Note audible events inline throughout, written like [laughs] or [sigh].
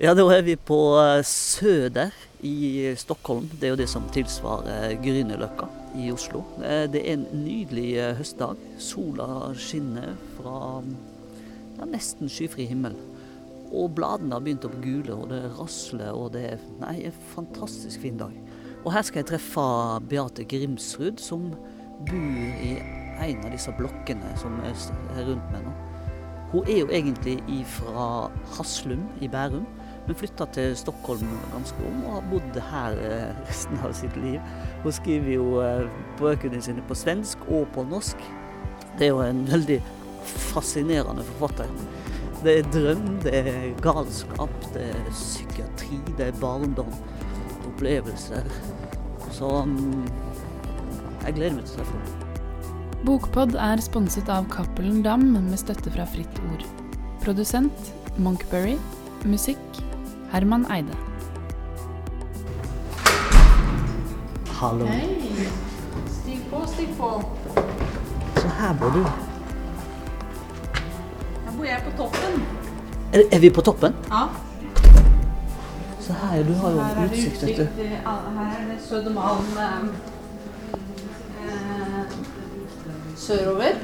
Ja, da er vi på Søder Söder i Stockholm. Det er jo det som tilsvarer Grünerløkka i Oslo. Eh, det er en nydelig eh, høstdag. Sola skinner fra ja, nesten skyfri himmel. Og bladene har begynt å bli gule, og det rasler, og det er nei, en fantastisk fin dag. Og her skal jeg treffe Beate Grimsrud, som bor i en av disse blokkene som er rundt meg nå. Hun er jo egentlig fra Haslum i Bærum, men flytta til Stockholm ganske ung og har bodd her eh, resten av sitt liv. Hun skriver jo eh, bøkene sine på svensk og på norsk. Det er jo en veldig fascinerende forfatter. Det er drøm, det er galskap, det er psykiatri, det er barndom, opplevelser. Så um, jeg gleder meg til å treffe henne. Bokpod er sponset av Cappelen Dam med støtte fra Fritt Ord. Produsent Monkberry. Musikk Herman Eide. Hallo. Hei. Stig på, stig på. Så her bor du. Her bor jeg på toppen. Er, er vi på toppen? Ja. Så her, du har jo Her er utsikt, vet du. Her er det Södermalm eh, eh, sørover.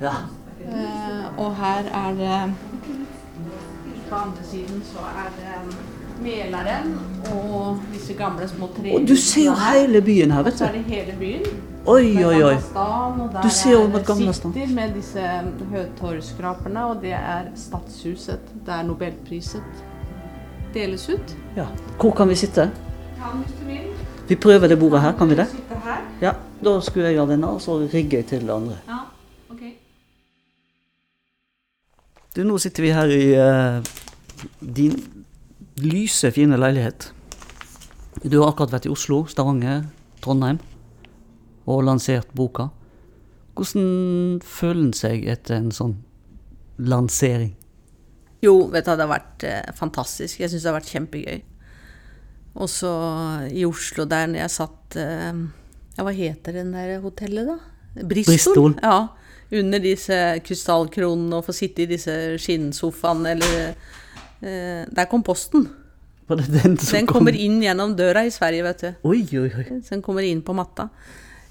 Ja. Eh, og her er det På andre siden så er det Mälaren og disse gamle små tre Og du ser jo hele byen her, vet du. Så er det hele byen. Oi, oi, oi. Og Du ser jo er med Gamla stan. City med disse høytorgskraperne, og det er Stadshuset der Nobelpriset deles ut. Ja. Hvor kan vi sitte? Kan hvis du vil. Vi prøver det bordet her, kan vi det? Sitte her. Ja. Da skrur jeg av denne, og så rigger jeg til det andre. Ja, ok. Du, nå sitter vi her i uh, din lyse, fine leilighet. Du har akkurat vært i Oslo, Stavanger, Trondheim og lansert boka. Hvordan føler en seg etter en sånn lansering? Jo, vet du, det har vært eh, fantastisk. Jeg syns det har vært kjempegøy. Og så i Oslo, der når jeg satt eh, Ja, hva heter den der hotellet, da? Bristol? Bristol. Ja. Under disse krystallkronene og få sitte i disse skinnsofaene, eller eh, Det er komposten. Var det den som Den kom? kommer inn gjennom døra i Sverige, vet du. Oi, oi, oi. Så den kommer inn på matta.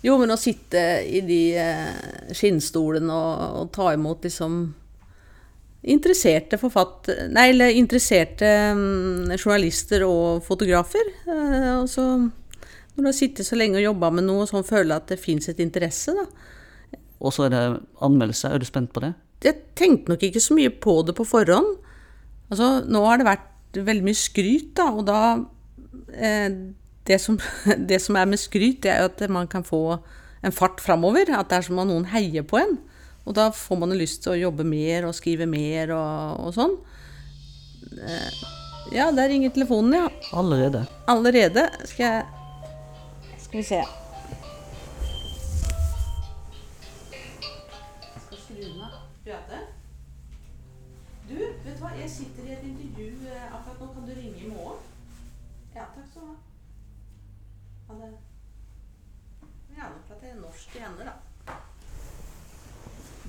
Jo, men å sitte i de eh, skinnstolene og, og ta imot liksom interesserte forfatt... Nei, eller interesserte um, journalister og fotografer. Eh, og så når du har sittet så lenge og jobba med noe og sånn føler at det fins et interesse, da. Og så er det anmeldelse. Er du spent på det? Jeg tenkte nok ikke så mye på det på forhånd. Altså, nå har det vært veldig mye skryt, da, og da eh, det, som, [laughs] det som er med skryt, det er jo at man kan få en fart framover. At det er som om noen heier på en. Og da får man lyst til å jobbe mer og skrive mer og, og sånn. Eh, ja, der ringer telefonen, ja. Allerede. Allerede. Skal jeg Skal vi se.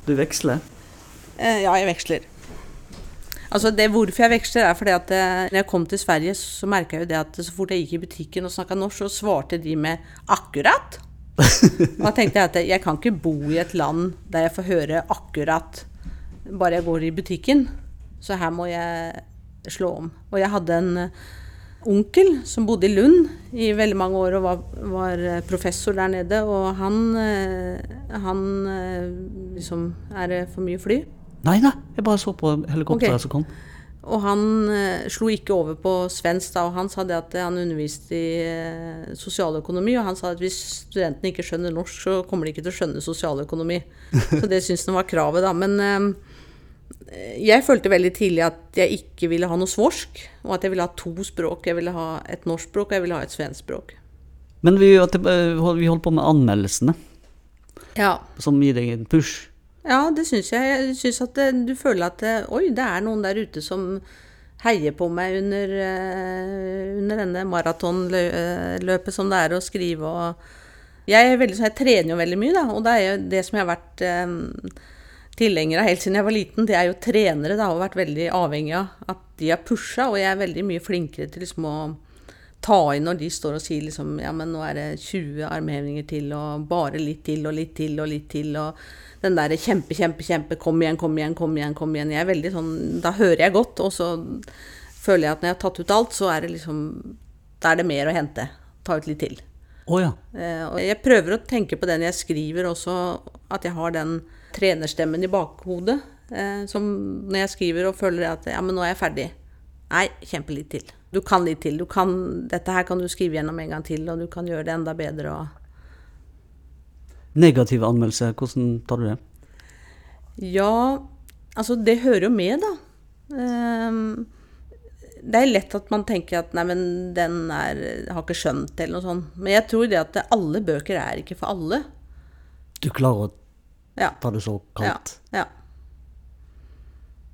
Du veksler. Eh, ja, jeg veksler. Altså det Hvorfor jeg veksler, er fordi at eh, når jeg kom til Sverige, så merka jeg jo det at så fort jeg gikk i butikken og snakka norsk, så svarte de med 'akkurat'. Og da tenkte jeg at jeg kan ikke bo i et land der jeg får høre 'akkurat' bare jeg går i butikken. Så her må jeg slå om. Og jeg hadde en onkel som bodde i Lund i veldig mange år og var, var eh, professor der nede. Og han, eh, han eh, liksom Er det for mye fly? Nei, nei, jeg bare så på helikopteret okay. som kom. Og han slo ikke over på svensk da, og han sa det at han underviste i sosialøkonomi, og han sa at hvis studentene ikke skjønner norsk, så kommer de ikke til å skjønne sosialøkonomi. [laughs] Så det syns han var kravet, da. Men jeg følte veldig tidlig at jeg ikke ville ha noe svorsk, og at jeg ville ha to språk. Jeg ville ha et norsk språk, og jeg ville ha et svensk språk. Men vi, eh, vi holder på med anmeldelsene, Ja, som gir deg en push. Ja, det syns jeg. Jeg syns at det, du føler at det, Oi, det er noen der ute som heier på meg under, eh, under denne maratonløpet som det er å skrive og Jeg er veldig sånn, jeg trener jo veldig mye, da, og det er jo det som jeg har vært eh, tilhenger av helt siden jeg var liten, det er jo trenere. Da, og vært veldig avhengig av at de har pusha. Og jeg er veldig mye flinkere til liksom å ta inn når de står og sier liksom Ja, men nå er det 20 armhevinger til, og bare litt til, og litt til, og litt til, og den derre kjempe, kjempe, kjempe, kom igjen, kom igjen, kom igjen, kom igjen. Jeg er veldig sånn Da hører jeg godt, og så føler jeg at når jeg har tatt ut alt, så er det liksom Da er det mer å hente. Ta ut litt til. Oh, ja. Eh, jeg prøver å tenke på det når jeg skriver også, at jeg har den trenerstemmen i bakhodet. Eh, som når jeg skriver og føler at ja, men nå er jeg ferdig. Nei, kjempe litt til. Du kan litt til. Du kan, dette her kan du skrive gjennom en gang til, og du kan gjøre det enda bedre. Og Negative anmeldelser, hvordan tar du det? ja, altså det hører jo med, da. Ehm, det er lett at man tenker at nei, men den er, har ikke skjønt eller noe sånt. Men jeg tror det at alle bøker er ikke for alle. Du klarer å Ja. ta det så kaldt? Ja.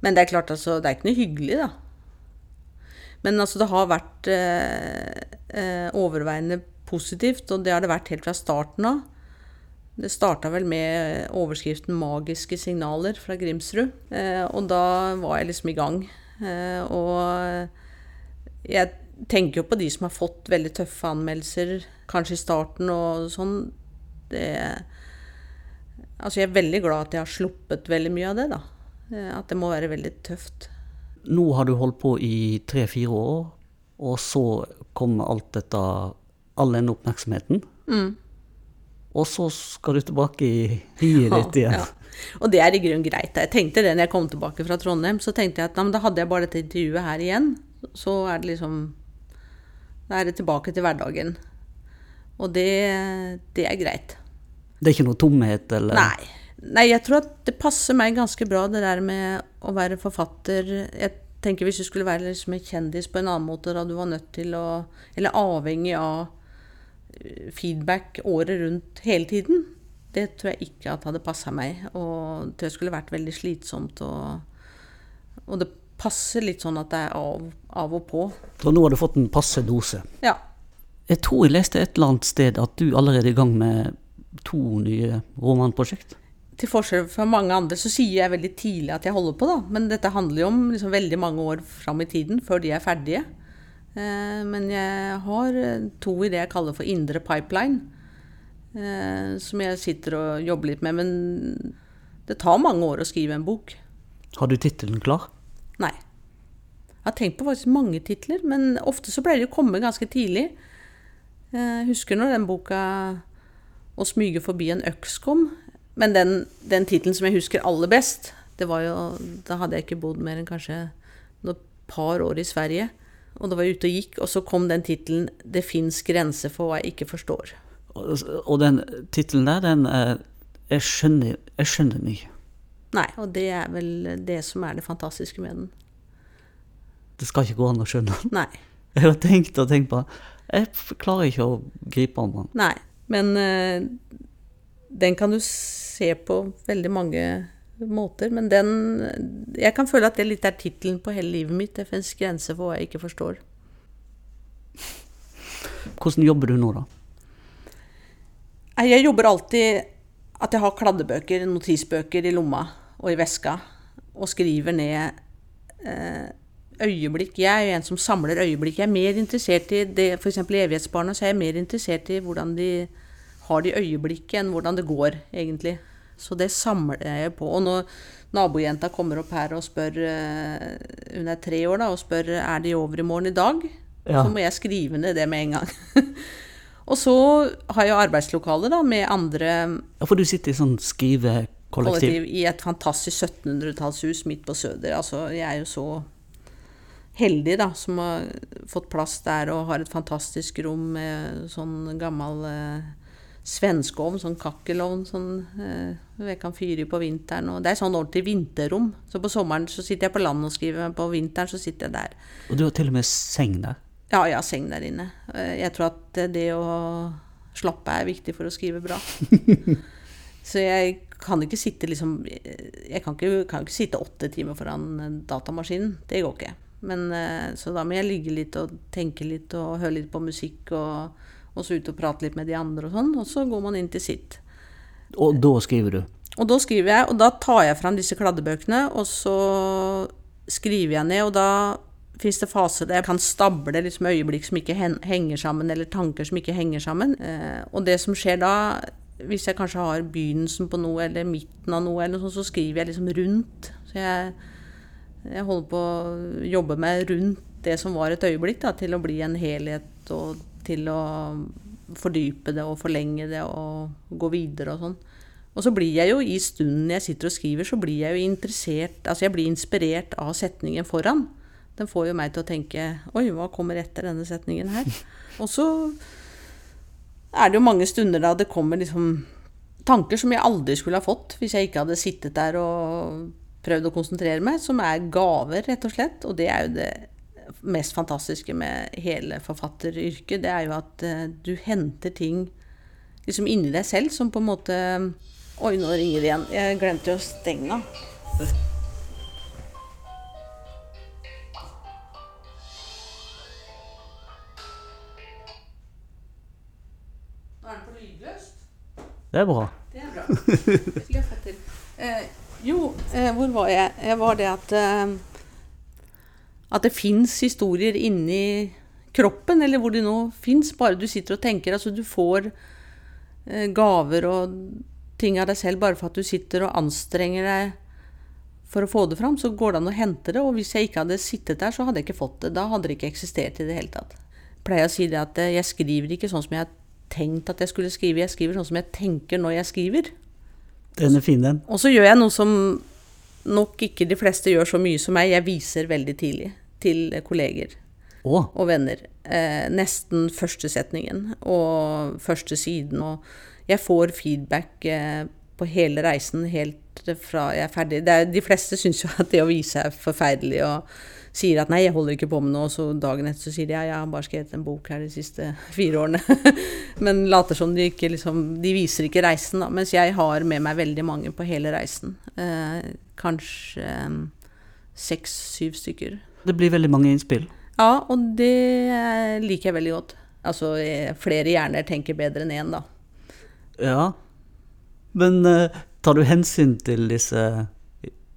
Men det er klart, altså, det er ikke noe hyggelig, da. Men altså, det har vært eh, eh, overveiende positivt, og det har det vært helt fra starten av. Det starta vel med overskriften 'Magiske signaler' fra Grimsrud. Eh, og da var jeg liksom i gang. Eh, og jeg tenker jo på de som har fått veldig tøffe anmeldelser, kanskje i starten og sånn. Det Altså, jeg er veldig glad at jeg har sluppet veldig mye av det, da. Eh, At det må være veldig tøft. Nå har du holdt på i tre-fire år, og så kommer alt dette All den oppmerksomheten. Mm. Og så skal du tilbake i hiet ditt igjen. Ja. Og det er i grunnen greit. Jeg tenkte det når jeg kom tilbake fra Trondheim, så tenkte jeg at da hadde jeg bare dette intervjuet her igjen. Så er det liksom Da er det tilbake til hverdagen. Og det, det er greit. Det er ikke noe tomhet, eller Nei. Nei, jeg tror at det passer meg ganske bra, det der med å være forfatter. Jeg tenker Hvis du skulle være liksom en kjendis på en annen måte, da du var nødt til å Eller avhengig av eh, feedback året rundt hele tiden, det tror jeg ikke at hadde passa meg. Og det skulle vært veldig slitsomt. Og, og det passer litt sånn at det er av, av og på. Så nå har du fått en passe dose. Ja. Jeg tror jeg leste et eller annet sted at du allerede er i gang med to nye romanprosjekt. til forskjell fra mange andre så sier jeg veldig tidlig at jeg holder på, da. Men dette handler jo om liksom veldig mange år fram i tiden, før de er ferdige. Eh, men jeg har eh, to i det jeg kaller for indre pipeline, eh, som jeg sitter og jobber litt med. Men det tar mange år å skrive en bok. Har du tittelen klar? Nei. Jeg har tenkt på faktisk mange titler, men ofte så pleier de å komme ganske tidlig. Jeg husker når den boka 'Å smyge forbi en øks' kom. Men den, den tittelen som jeg husker aller best, det var jo Da hadde jeg ikke bodd mer enn kanskje et par år i Sverige. Og da var jeg ute og gikk, og så kom den tittelen 'Det fins grenser for hva jeg ikke forstår'. Og, og den tittelen der, den eh, jeg, skjønner, jeg skjønner den ikke. Nei, og det er vel det som er det fantastiske med den. Det skal ikke gå an å skjønne den. Nei. [laughs] Jeg har tenkt og tenkt på Jeg klarer ikke å gripe om den. Nei, men eh, den kan du se på veldig mange måter. Men den Jeg kan føle at det litt er tittelen på hele livet mitt. Det fins grenser for hva jeg ikke forstår. Hvordan jobber du nå, da? Jeg jobber alltid at jeg har kladdebøker, notisbøker i lomma og i veska, og skriver ned eh, øyeblikk. Jeg er jo en som samler øyeblikk. Jeg er mer interessert i det, f.eks. i Evighetsbarna, så er jeg mer interessert i hvordan de har de øyeblikket, enn hvordan det går, egentlig. Så det samler jeg på. Og når nabojenta kommer opp her og spør eh, Hun er tre år, da, og spør er de over i morgen i dag, Ja. så må jeg skrive ned det med en gang. [laughs] og så har jeg arbeidslokale da, med andre Ja, For du sitter i sånn skrivekollektiv. kollektiv i et fantastisk 1700-tallshus midt på Søder. Altså, jeg er jo så heldig da, som har fått plass der og har et fantastisk rom med sånn gammel eh, svenskeovn, sånn kakkelovn sånn, eh, jeg kan fyre i på vinteren. Og det er sånn ordentlig vinterrom. Så på sommeren så sitter jeg på landet og skriver, men på vinteren så sitter jeg der. Og du har til og med seng der. Ja, jeg har seng der inne. Eh, Jeg tror at det å slappe er viktig for å skrive bra. [laughs] Så jeg kan ikke sitte liksom Jeg kan ikke, kan ikke sitte åtte timer foran datamaskinen. Det går ikke. Men, eh, så da må jeg ligge litt og tenke litt og høre litt på musikk og, og så ut og prate litt med de andre og sånn. Og så går man inn til sitt. Og da skriver du. Og da skriver jeg, og da tar jeg fram disse kladdebøkene, og så skriver jeg ned, og da fins det faser der jeg kan stable liksom øyeblikk som ikke henger sammen, eller tanker som ikke henger sammen. Eh, og det som skjer da, hvis jeg kanskje har begynnelsen på noe, eller midten av noe, eller noe sånt, så skriver jeg liksom rundt. Så jeg, jeg holder på å jobbe med rundt det som var et øyeblikk, da, til å bli en helhet, og til å fordype det og forlenge det og gå videre og sånn. Og så blir jeg jo i stunden jeg sitter og skriver, så blir jeg jo interessert Altså jeg blir inspirert av setningen foran. Den får jo meg til å tenke Oi, hva kommer etter denne setningen her? [laughs] Og så er det jo mange stunder da det kommer liksom tanker som jeg aldri skulle ha fått hvis jeg ikke hadde sittet der og prøvd å konsentrere meg, som er gaver, rett og slett. Og det er jo det mest fantastiske med hele forfatteryrket. Det er jo at uh, du henter ting liksom inni deg selv som på en måte Oi, nå ringer det igjen. Jeg glemte jo å stenge av. Er. Det er bra. Det er bra. Det skulle jeg fått til. Eh, jo, eh, hvor var jeg? Jeg var det at eh, At det fins historier inni kroppen, eller hvor de nå fins, bare du sitter og tenker. Altså, du får eh, gaver og ting av deg selv bare for at du sitter og anstrenger deg for å få det fram, så går det an å hente det. Og hvis jeg ikke hadde sittet der, så hadde jeg ikke fått det. Da hadde det ikke eksistert i det hele tatt. Jeg pleier å si det at eh, jeg skriver ikke sånn som jeg har tenkt at jeg skulle skrive, jeg skriver sånn som jeg tenker når jeg skriver. Den er fin, den. Og så gjør jeg noe som nok ikke de fleste gjør så mye som meg. Jeg viser veldig tidlig til kolleger oh. og venner. Eh, nesten første setningen og første siden. Og jeg får feedback eh, på hele reisen helt fra jeg er ferdig. Er, de fleste syns jo at det å vise er forferdelig og sier at nei, jeg holder ikke på med noe, og så dagen etter så sier de ja, jeg har bare skrevet en bok her de siste fire årene. [laughs] Men later som de ikke liksom De viser ikke reisen, da. Mens jeg har med meg veldig mange på hele reisen. Eh, kanskje eh, seks-syv stykker. det blir veldig mange innspill. Ja, og det eh, liker jeg veldig godt. Altså eh, flere hjerner tenker bedre enn én, da. Ja. Men tar du hensyn til disse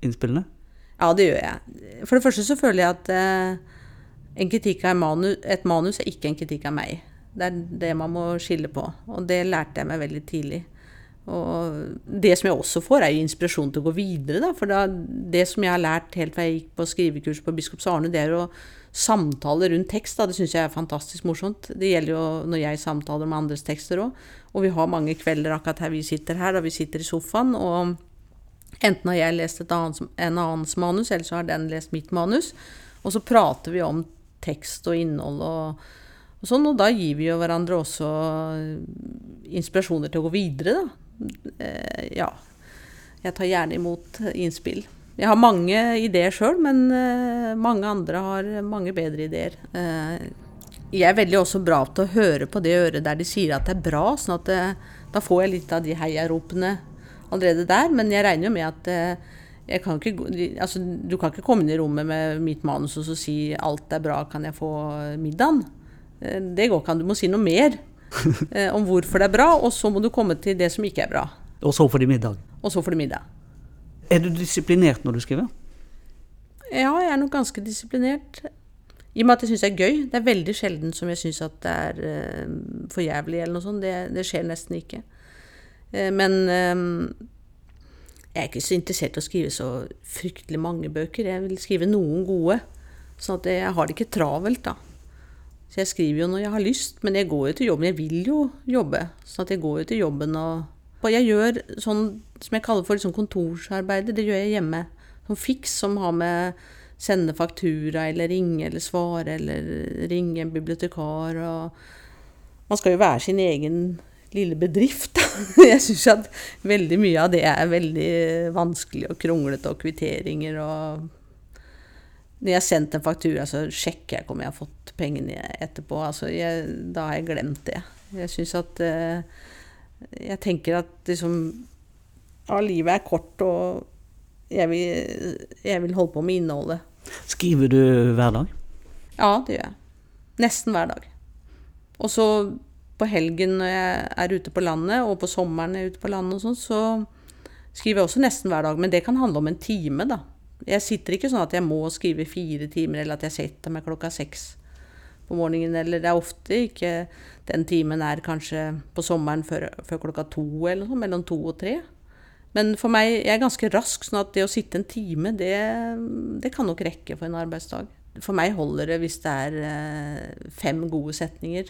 innspillene? Ja, det gjør jeg. For det første så føler jeg at eh, en kritikk av manu, et manus er ikke en kritikk av meg. Det er det man må skille på. Og det lærte jeg meg veldig tidlig. Og det som jeg også får, er jo inspirasjon til å gå videre. Da. For da, det som jeg har lært helt fra jeg gikk på skrivekurs på Biskops Arne, det er å samtale rundt tekst. Da. Det syns jeg er fantastisk morsomt. Det gjelder jo når jeg samtaler med andres tekster òg. Og vi har mange kvelder akkurat her vi sitter her, da vi sitter i sofaen. og Enten har jeg lest et annet, en annens manus, eller så har den lest mitt manus. Og så prater vi om tekst og innhold og, og sånn, og da gir vi jo hverandre også inspirasjoner til å gå videre, da. Eh, ja. Jeg tar gjerne imot innspill. Jeg har mange ideer sjøl, men eh, mange andre har mange bedre ideer. Eh, jeg er veldig også bra til å høre på det øret der de sier at det er bra, sånn at det, da får jeg litt av de heiaropene allerede der. Men jeg regner jo med at eh, jeg kan ikke, altså, du kan ikke komme inn i rommet med mitt manus og så si 'alt er bra, kan jeg få middagen'? Eh, Det går ikke an. Du må si noe mer [laughs] eh, om hvorfor det er bra, og så må du komme til det som ikke er bra. Og så får de middag. Og så får de middag. Er du disiplinert når du skriver? Ja, jeg er nok ganske disiplinert. I og med at jeg syns det er gøy. Det er veldig sjelden som jeg syns at det er eh, for jævlig eller noe sånt. Det, det skjer nesten ikke. Eh, men eh, jeg er ikke så interessert i å skrive så fryktelig mange bøker. Jeg vil skrive noen gode. Sånn at jeg har det ikke travelt, da. Så jeg skriver jo når jeg har lyst, men jeg går jo til jobben. Jeg vil jo jobbe. Sånn at jeg går jo til jobben og Og jeg gjør sånn som jeg kaller for liksom kontorsarbeidet, Det gjør jeg hjemme. Sånn fiks som har med sende faktura eller ringe eller svare eller ringe en bibliotekar og Man skal jo være sin egen lille bedrift. [laughs] Jeg syns at veldig mye av det er veldig vanskelig og kronglete, og kvitteringer og Når jeg har sendt en faktura, så sjekker jeg ikke om jeg har fått pengene etterpå. Altså, jeg, da har jeg glemt det. Jeg syns at eh, Jeg tenker at liksom Ja, livet er kort, og jeg vil, jeg vil holde på med innholdet. Skriver du hver dag? Ja, det gjør jeg. Nesten hver dag. Og så på helgen når jeg er ute på landet, og på sommeren jeg er ute på landet og sånn, så skriver jeg også nesten hver dag, men det kan handle om en time, da. Jeg sitter ikke sånn at jeg må skrive fire timer, eller at jeg setter meg klokka seks på morgenen. Eller det er ofte ikke Den timen er kanskje på sommeren før, før klokka to, eller noe, mellom to og tre. Men for meg, jeg er ganske rask, sånn at det å sitte en time, det, det kan nok rekke for en arbeidsdag. For meg holder det hvis det er eh, fem gode setninger.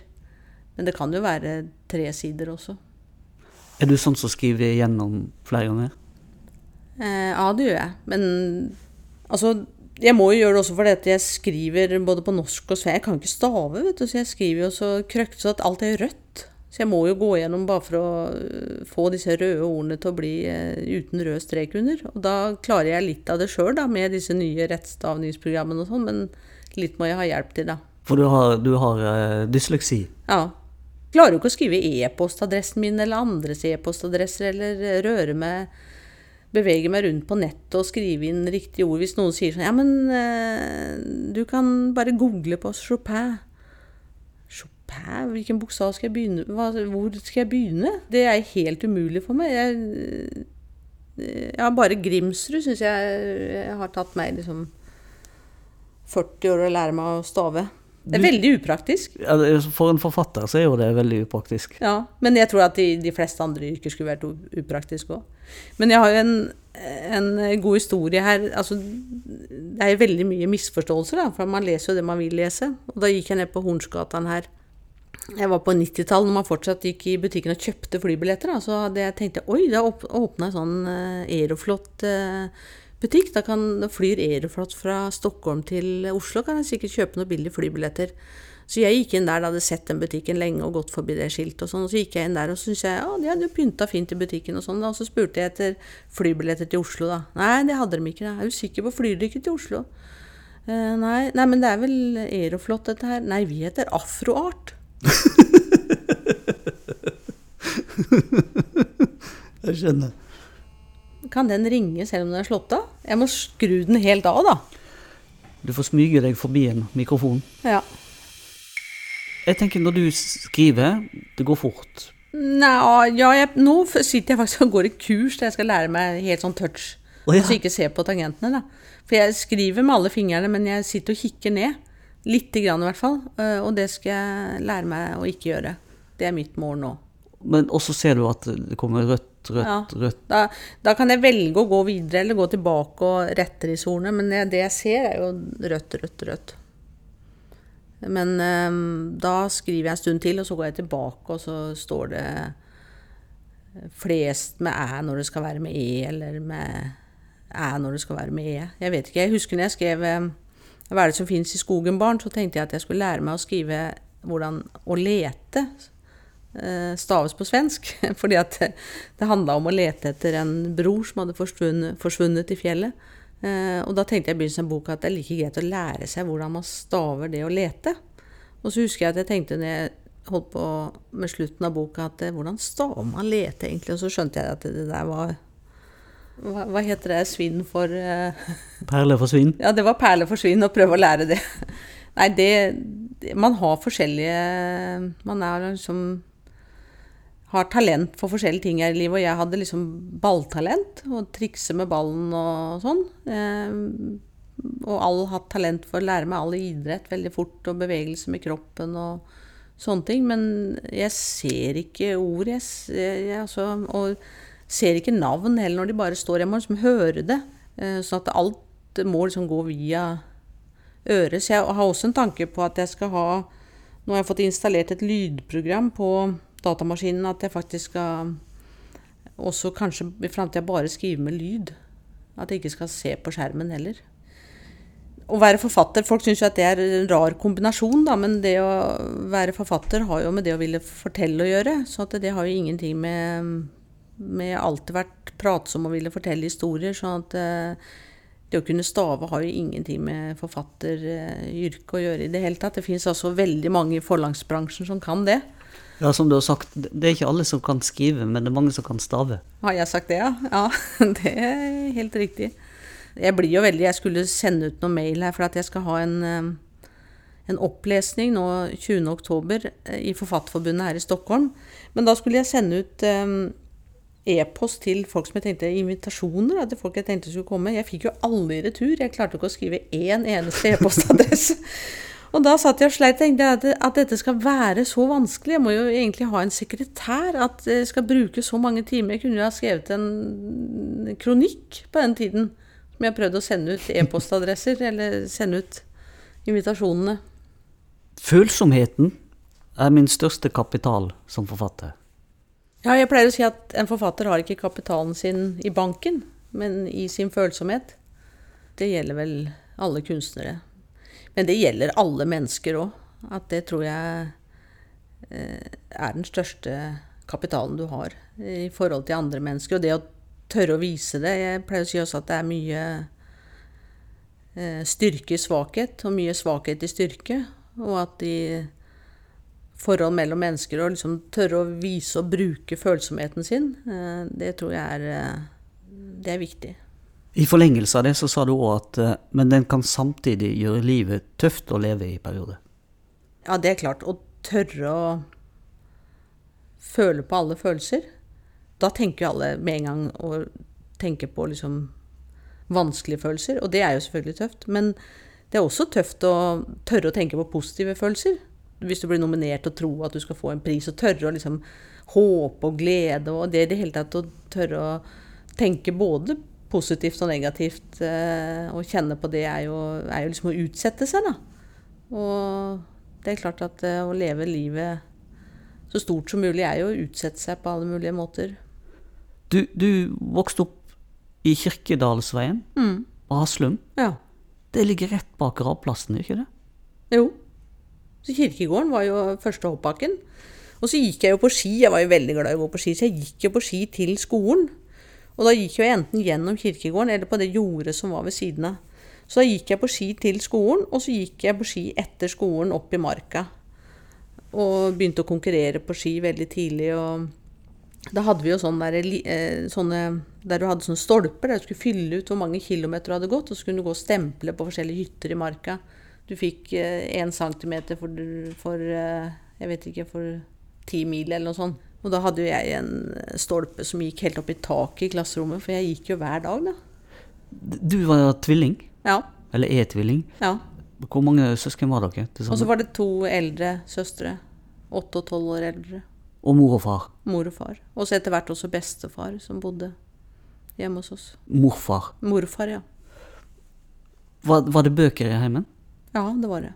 Men det kan jo være tre sider også. Er du sånn som skriver igjennom flere ganger? Eh, ja, det gjør jeg. Men altså Jeg må jo gjøre det også fordi at jeg skriver både på norsk og svensk. Jeg kan ikke stave, vet du, så jeg skriver jo så krøkt så at alt er rødt. Så jeg må jo gå gjennom bare for å øh, få disse røde ordene til å bli uh, uten rød strek under. Og da klarer jeg litt av det sjøl, da, med disse nye rettstavningsprogrammene og sånn, men litt må jeg ha hjelp til, da. For du har, du har uh, dysleksi? Ja. Klarer jo ikke å skrive e-postadressen min eller andres e-postadresser, eller røre meg bevege meg rundt på nettet og skrive inn riktige ord. Hvis noen sier sånn Ja, men eh, du kan bare google på Chopin. Chopin? Hvilken bokstav skal jeg begynne Hva, Hvor skal jeg begynne? Det er helt umulig for meg. Jeg, eh, ja, bare Grimsrud syns jeg, jeg har tatt meg liksom 40 år å lære meg å stave. Det er veldig upraktisk. Ja, for en forfatter så er jo det veldig upraktisk. Ja, men jeg tror at de, de fleste andre yrker skulle vært upraktiske òg. Men jeg har jo en, en, god historie her. Altså, det er jo veldig mye misforståelser, da, for man leser jo det man vil lese. Og da gikk jeg ned på Hornsgatan her. Jeg var på 90-tallet, når man fortsatt gikk i butikken og kjøpte flybilletter. Da, så hadde jeg tenkt oi, har åpna en sånn uh, Aeroflot uh, butikk. Da kan flyr Aeroflot fra Stockholm til Oslo, kan jeg sikkert kjøpe noen billige flybilletter. Så jeg gikk inn der, da hadde sett den butikken lenge og gått forbi det skiltet og sånn. Og så gikk jeg inn der og syntes jeg ja, de hadde jo pynta fint i butikken og sånn. Og så spurte jeg etter flybilletter til Oslo, da. Nei, det hadde de ikke. Da. Jeg Er du sikker på flyr de ikke til Oslo? Uh, nei, nei, men det er vel Aeroflot dette her. Nei, vi heter Afroart. [laughs] jeg skjønner. Kan den ringe selv om den er slått av? Jeg må skru den helt av, da. Du får smyge deg forbi en mikrofon. Ja. Jeg tenker når du skriver, det går fort. Nei, ja, jeg, nå sitter jeg faktisk og går i kurs der jeg skal lære meg helt sånn touch. Oh, ja. Så ikke se på tangentene, da. For jeg skriver med alle fingrene, men jeg sitter og kikker ned. Lite grann, i hvert fall. Øh, og det skal jeg lære meg å ikke gjøre. Det er mitt mål nå. Men også ser du at det kommer rødt rødt, ja. rødt. Da, da, kan jeg velge å gå videre eller gå tilbake og rette i sorene, men det, det, jeg ser, er jo rødt, rødt, rødt. Men um, da skriver jeg en stund til, og så går jeg tilbake, og så står det flest med æ når det skal være med e, eller med æ når det skal være med e. Jeg vet ikke. Jeg husker når jeg skrev Hva er det som fins i skogen, barn, så tenkte jeg at jeg skulle lære meg å skrive hvordan å lete Eh, staves på svensk. [laughs] Fordi at det handla om å lete etter en bror som hadde forsvunnet, forsvunnet i fjellet. Eh, og da tenkte jeg i begynnelsen av boka at det er like greit å lære seg hvordan man staver det å lete. Og så husker jeg at jeg tenkte når jeg holdt på med slutten av boka, at eh, hvordan staver man lete egentlig? Og så skjønte jeg at det der var hva, hva heter det? Svinn for uh... [laughs] Perle for svinn? Ja, det var perle for svinn, å prøve å lære det. [laughs] Nei, det Man har forskjellige Man er liksom har talent for forskjellige ting her i livet. Og jeg hadde liksom balltalent, og trikse med ballen og sånn. Eh, og alle hatt talent for å lære meg all idrett veldig fort, og bevegelse med kroppen og sånne ting. Men jeg ser ikke ord, jeg, jeg, altså, og ser ikke navn heller når de bare står. Jeg må liksom høre det. Eh, sånn at alt må liksom gå via øret. Så jeg har også en tanke på at jeg skal ha Nå har jeg fått installert et lydprogram på datamaskinen at jeg faktisk skal også kanskje i framtida bare skrive med lyd. At jeg ikke skal se på skjermen heller. Å være forfatter Folk syns jo at det er en rar kombinasjon, da, men det å være forfatter har jo med det å ville fortelle å gjøre. Så det har jo ingenting med, med alltid vært pratsom og ville fortelle historier. sånn at eh, det å kunne stave har jo ingenting med forfatteryrket å gjøre i det hele tatt. Det fins altså veldig mange i forlagsbransjen som kan det. Ja, som du har sagt, det er ikke alle som kan skrive, men det er mange som kan stave. Har jeg sagt det, ja? Ja, [laughs] det er helt riktig. Jeg blir jo veldig Jeg skulle sende ut noe mail her, for at jeg skal ha en, eh, en opplesning nå 20.10. Eh, i Forfatterforbundet her i Stockholm. Men da skulle jeg sende ut um, e-post til folk som jeg tenkte invitasjoner til folk jeg tenkte skulle komme. Jeg fikk jo alle i retur. Jeg klarte ikke å skrive én eneste e-postadresse. Og da satt jeg og sleit og tenkte at, at dette skal være så vanskelig. Jeg må jo egentlig ha en sekretær. At jeg skal bruke så mange timer. Jeg kunne jo ha skrevet en kronikk på den tiden. Som jeg prøvde å sende ut e-postadresser, [laughs] eller sende ut invitasjonene. Følsomheten er min største kapital som forfatter. Ja, jeg pleier å si at en forfatter har ikke kapitalen sin i banken, men i sin følsomhet. Det gjelder vel alle kunstnere. Men det gjelder alle mennesker òg. At det tror jeg eh, er den største kapitalen du har i forhold til andre mennesker. Og det å tørre å vise det Jeg pleier å si også at det er mye eh, styrke i svakhet, og mye svakhet i styrke. Og at i forhold mellom mennesker, å liksom tørre å vise og bruke følsomheten sin, eh, det tror jeg er, det er viktig. I forlengelse av det så sa du òg at eh, men den kan samtidig gjøre livet tøft å leve i perioder. Ja, det er klart. Å tørre å føle på alle følelser. Da tenker jo alle med en gang å tenke på liksom vanskelige følelser, og det er jo selvfølgelig tøft. Men det er også tøft å tørre å tenke på positive følelser. Hvis du blir nominert og tror at du skal få en pris, og tørre å liksom håpe og glede, og det i det hele tatt å tørre å tenke både positivt og negativt eh, og kjenne på det, er jo, er jo liksom å utsette seg, da. Og det er klart at eh, å leve livet så stort som mulig er jo å utsette seg på alle mulige måter. Du, du vokste opp i Kirkedalsveien, Mm. Aslum. Ja. Det ligger rett bak gravplassen, ikke det? Jo. Så kirkegården var jo første hoppbakken. Og så gikk jeg jo på ski. Jeg var jo veldig glad i å gå på ski, så jeg gikk jo på ski til skolen. Og da gikk jeg enten gjennom kirkegården eller på det jordet som var ved siden av. Så da gikk jeg på ski til skolen, og så gikk jeg på ski etter skolen opp i marka. Og begynte å konkurrere på ski veldig tidlig. og da hadde vi jo sånne, der, eh, sånne der du hadde sånne stolper der du skulle fylle ut hvor mange kilometer du hadde gått, og så kunne du gå og stemple på forskjellige hytter i marka. Du fikk én centimeter for, for eh, jeg vet ikke, for ti mil eller noe sånt. Og da hadde jo jeg en stolpe som gikk helt opp i taket i klasserommet, for jeg gikk jo hver dag, da. Du var tvilling, Ja. eller er tvilling. ja. Hvor mange søsken var dere? Og så var det to eldre søstre. Åtte og tolv år eldre. Og mor og far. Mor og far. Og så etter hvert også bestefar, som bodde hjemme hos oss. Morfar. Morfar, ja. Var, var det bøker i heimen? Ja, det var det.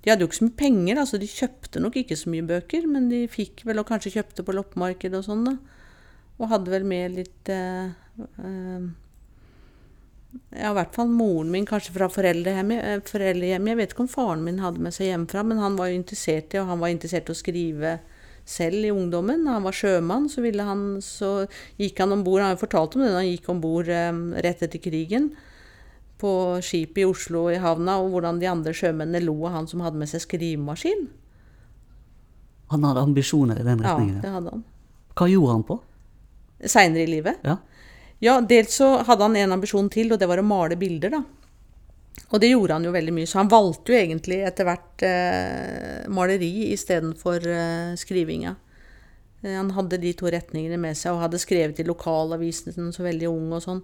De hadde jo ikke så mye penger, da, så de kjøpte nok ikke så mye bøker, men de fikk vel, og kanskje kjøpte på loppemarkedet og sånn, da. Og hadde vel med litt eh, eh, Ja, i hvert fall moren min, kanskje fra foreldrehjemmet. eh. Jeg vet ikke om faren min hadde med seg hjemmefra, men han var jo interessert i, og han var interessert i å skrive selv i ungdommen. Han var sjømann, så, han, så gikk han om bord Han har jo fortalt om det han gikk om bord eh, rett etter krigen på skipet i Oslo i havna, og hvordan de andre sjømennene lo av han som hadde med seg skrivemaskin. Han hadde ambisjoner i den Ja, det hadde han. Hva gjorde han på? Seinere i livet. Ja. Ja, dels så hadde han en ambisjon til, og det var å male bilder, da. Og det gjorde han jo veldig mye, så han valgte jo egentlig etter hvert eh, maleri istedenfor eh, skrivinga. Eh, han hadde de to retningene med seg, og hadde skrevet i lokalavisene så veldig ung og sånn.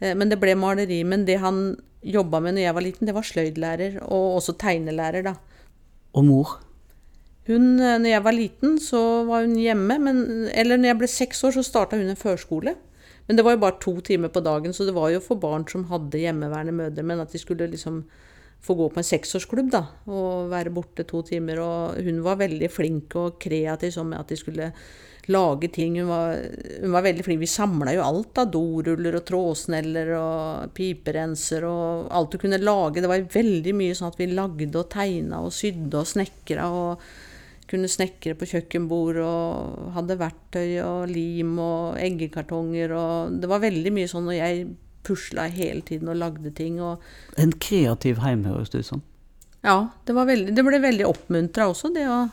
Eh, men det ble maleri. Men det han jobba med når jeg var liten, det var sløydlærer, og også tegnelærer, da. Og mor? Hun, eh, når jeg var liten, så var hun hjemme, men, eller når jeg ble seks år, så starta hun en førskole. Men det var jo bare to timer på dagen, så det var jo for barn som hadde hjemmeværende mødre, men at de skulle liksom få gå på en seksårsklubb, da, og være borte to timer. Og hun var veldig flink og kreativ sånn med at de skulle lage ting. Hun var, hun var veldig flink. Vi samla jo alt av doruller og trådsneller og piperenser og alt du kunne lage. Det var veldig mye sånn at vi lagde og tegna og sydde og snekra og kunne snekre på kjøkkenbord og hadde verktøy og lim og eggekartonger og Det var veldig mye sånn, og jeg pusla hele tiden og lagde ting og En kreativ heim, høres det ut som. Ja, det, var veldig, det ble veldig oppmuntra også, det å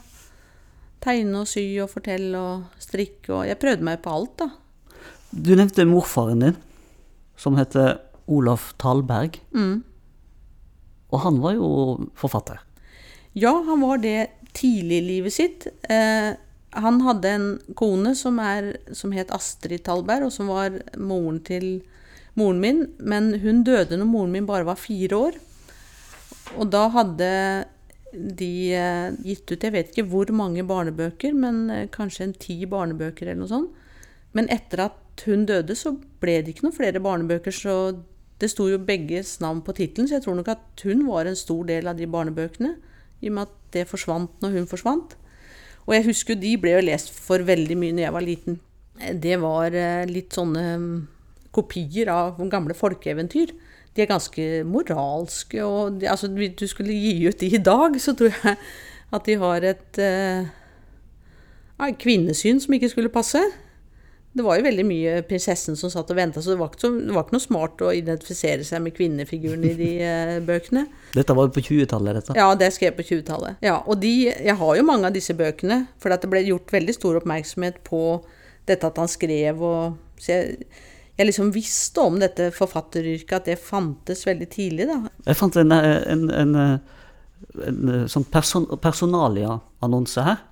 tegne og sy og fortelle og strikke og Jeg prøvde meg på alt, da. Du nevnte morfaren din, som heter Olaf Talberg. Mm. Og han var jo forfatter. Ja, han var det tidlig i livet sitt. Eh, han hadde en kone som, er, som het Astrid Talberg, og som var moren til moren min. Men hun døde når moren min bare var fire år. Og da hadde de eh, gitt ut Jeg vet ikke hvor mange barnebøker, men eh, kanskje en ti barnebøker eller noe sånt. Men etter at hun døde, så ble det ikke noen flere barnebøker. Så det sto jo begges navn på tittelen, så jeg tror nok at hun var en stor del av de barnebøkene. I og med at det forsvant når hun forsvant. Og jeg husker jo de ble jo lest for veldig mye når jeg var liten. Det var eh, litt sånne mm, kopier av gamle folkeeventyr. De er ganske moralske, og de, altså, hvis du skulle gi ut de i dag, så tror jeg at de har et eh, kvinnesyn som ikke skulle passe. Det var jo veldig mye prinsessen som satt og venta, så det var, så det var, ikke noe smart å identifisere seg med kvinnefiguren i de eh, bøkene. Dette var jo på 20-tallet, dette? Ja, det skrev på 20-tallet. Ja, og de, jeg har jo mange av disse bøkene, for det ble gjort veldig stor oppmerksomhet på dette at han skrev og Så jeg, jeg liksom visste om dette forfatteryrket, at det fantes veldig tidlig, da. Jeg fant en, en, en, en sånn person, personalia-annonse her.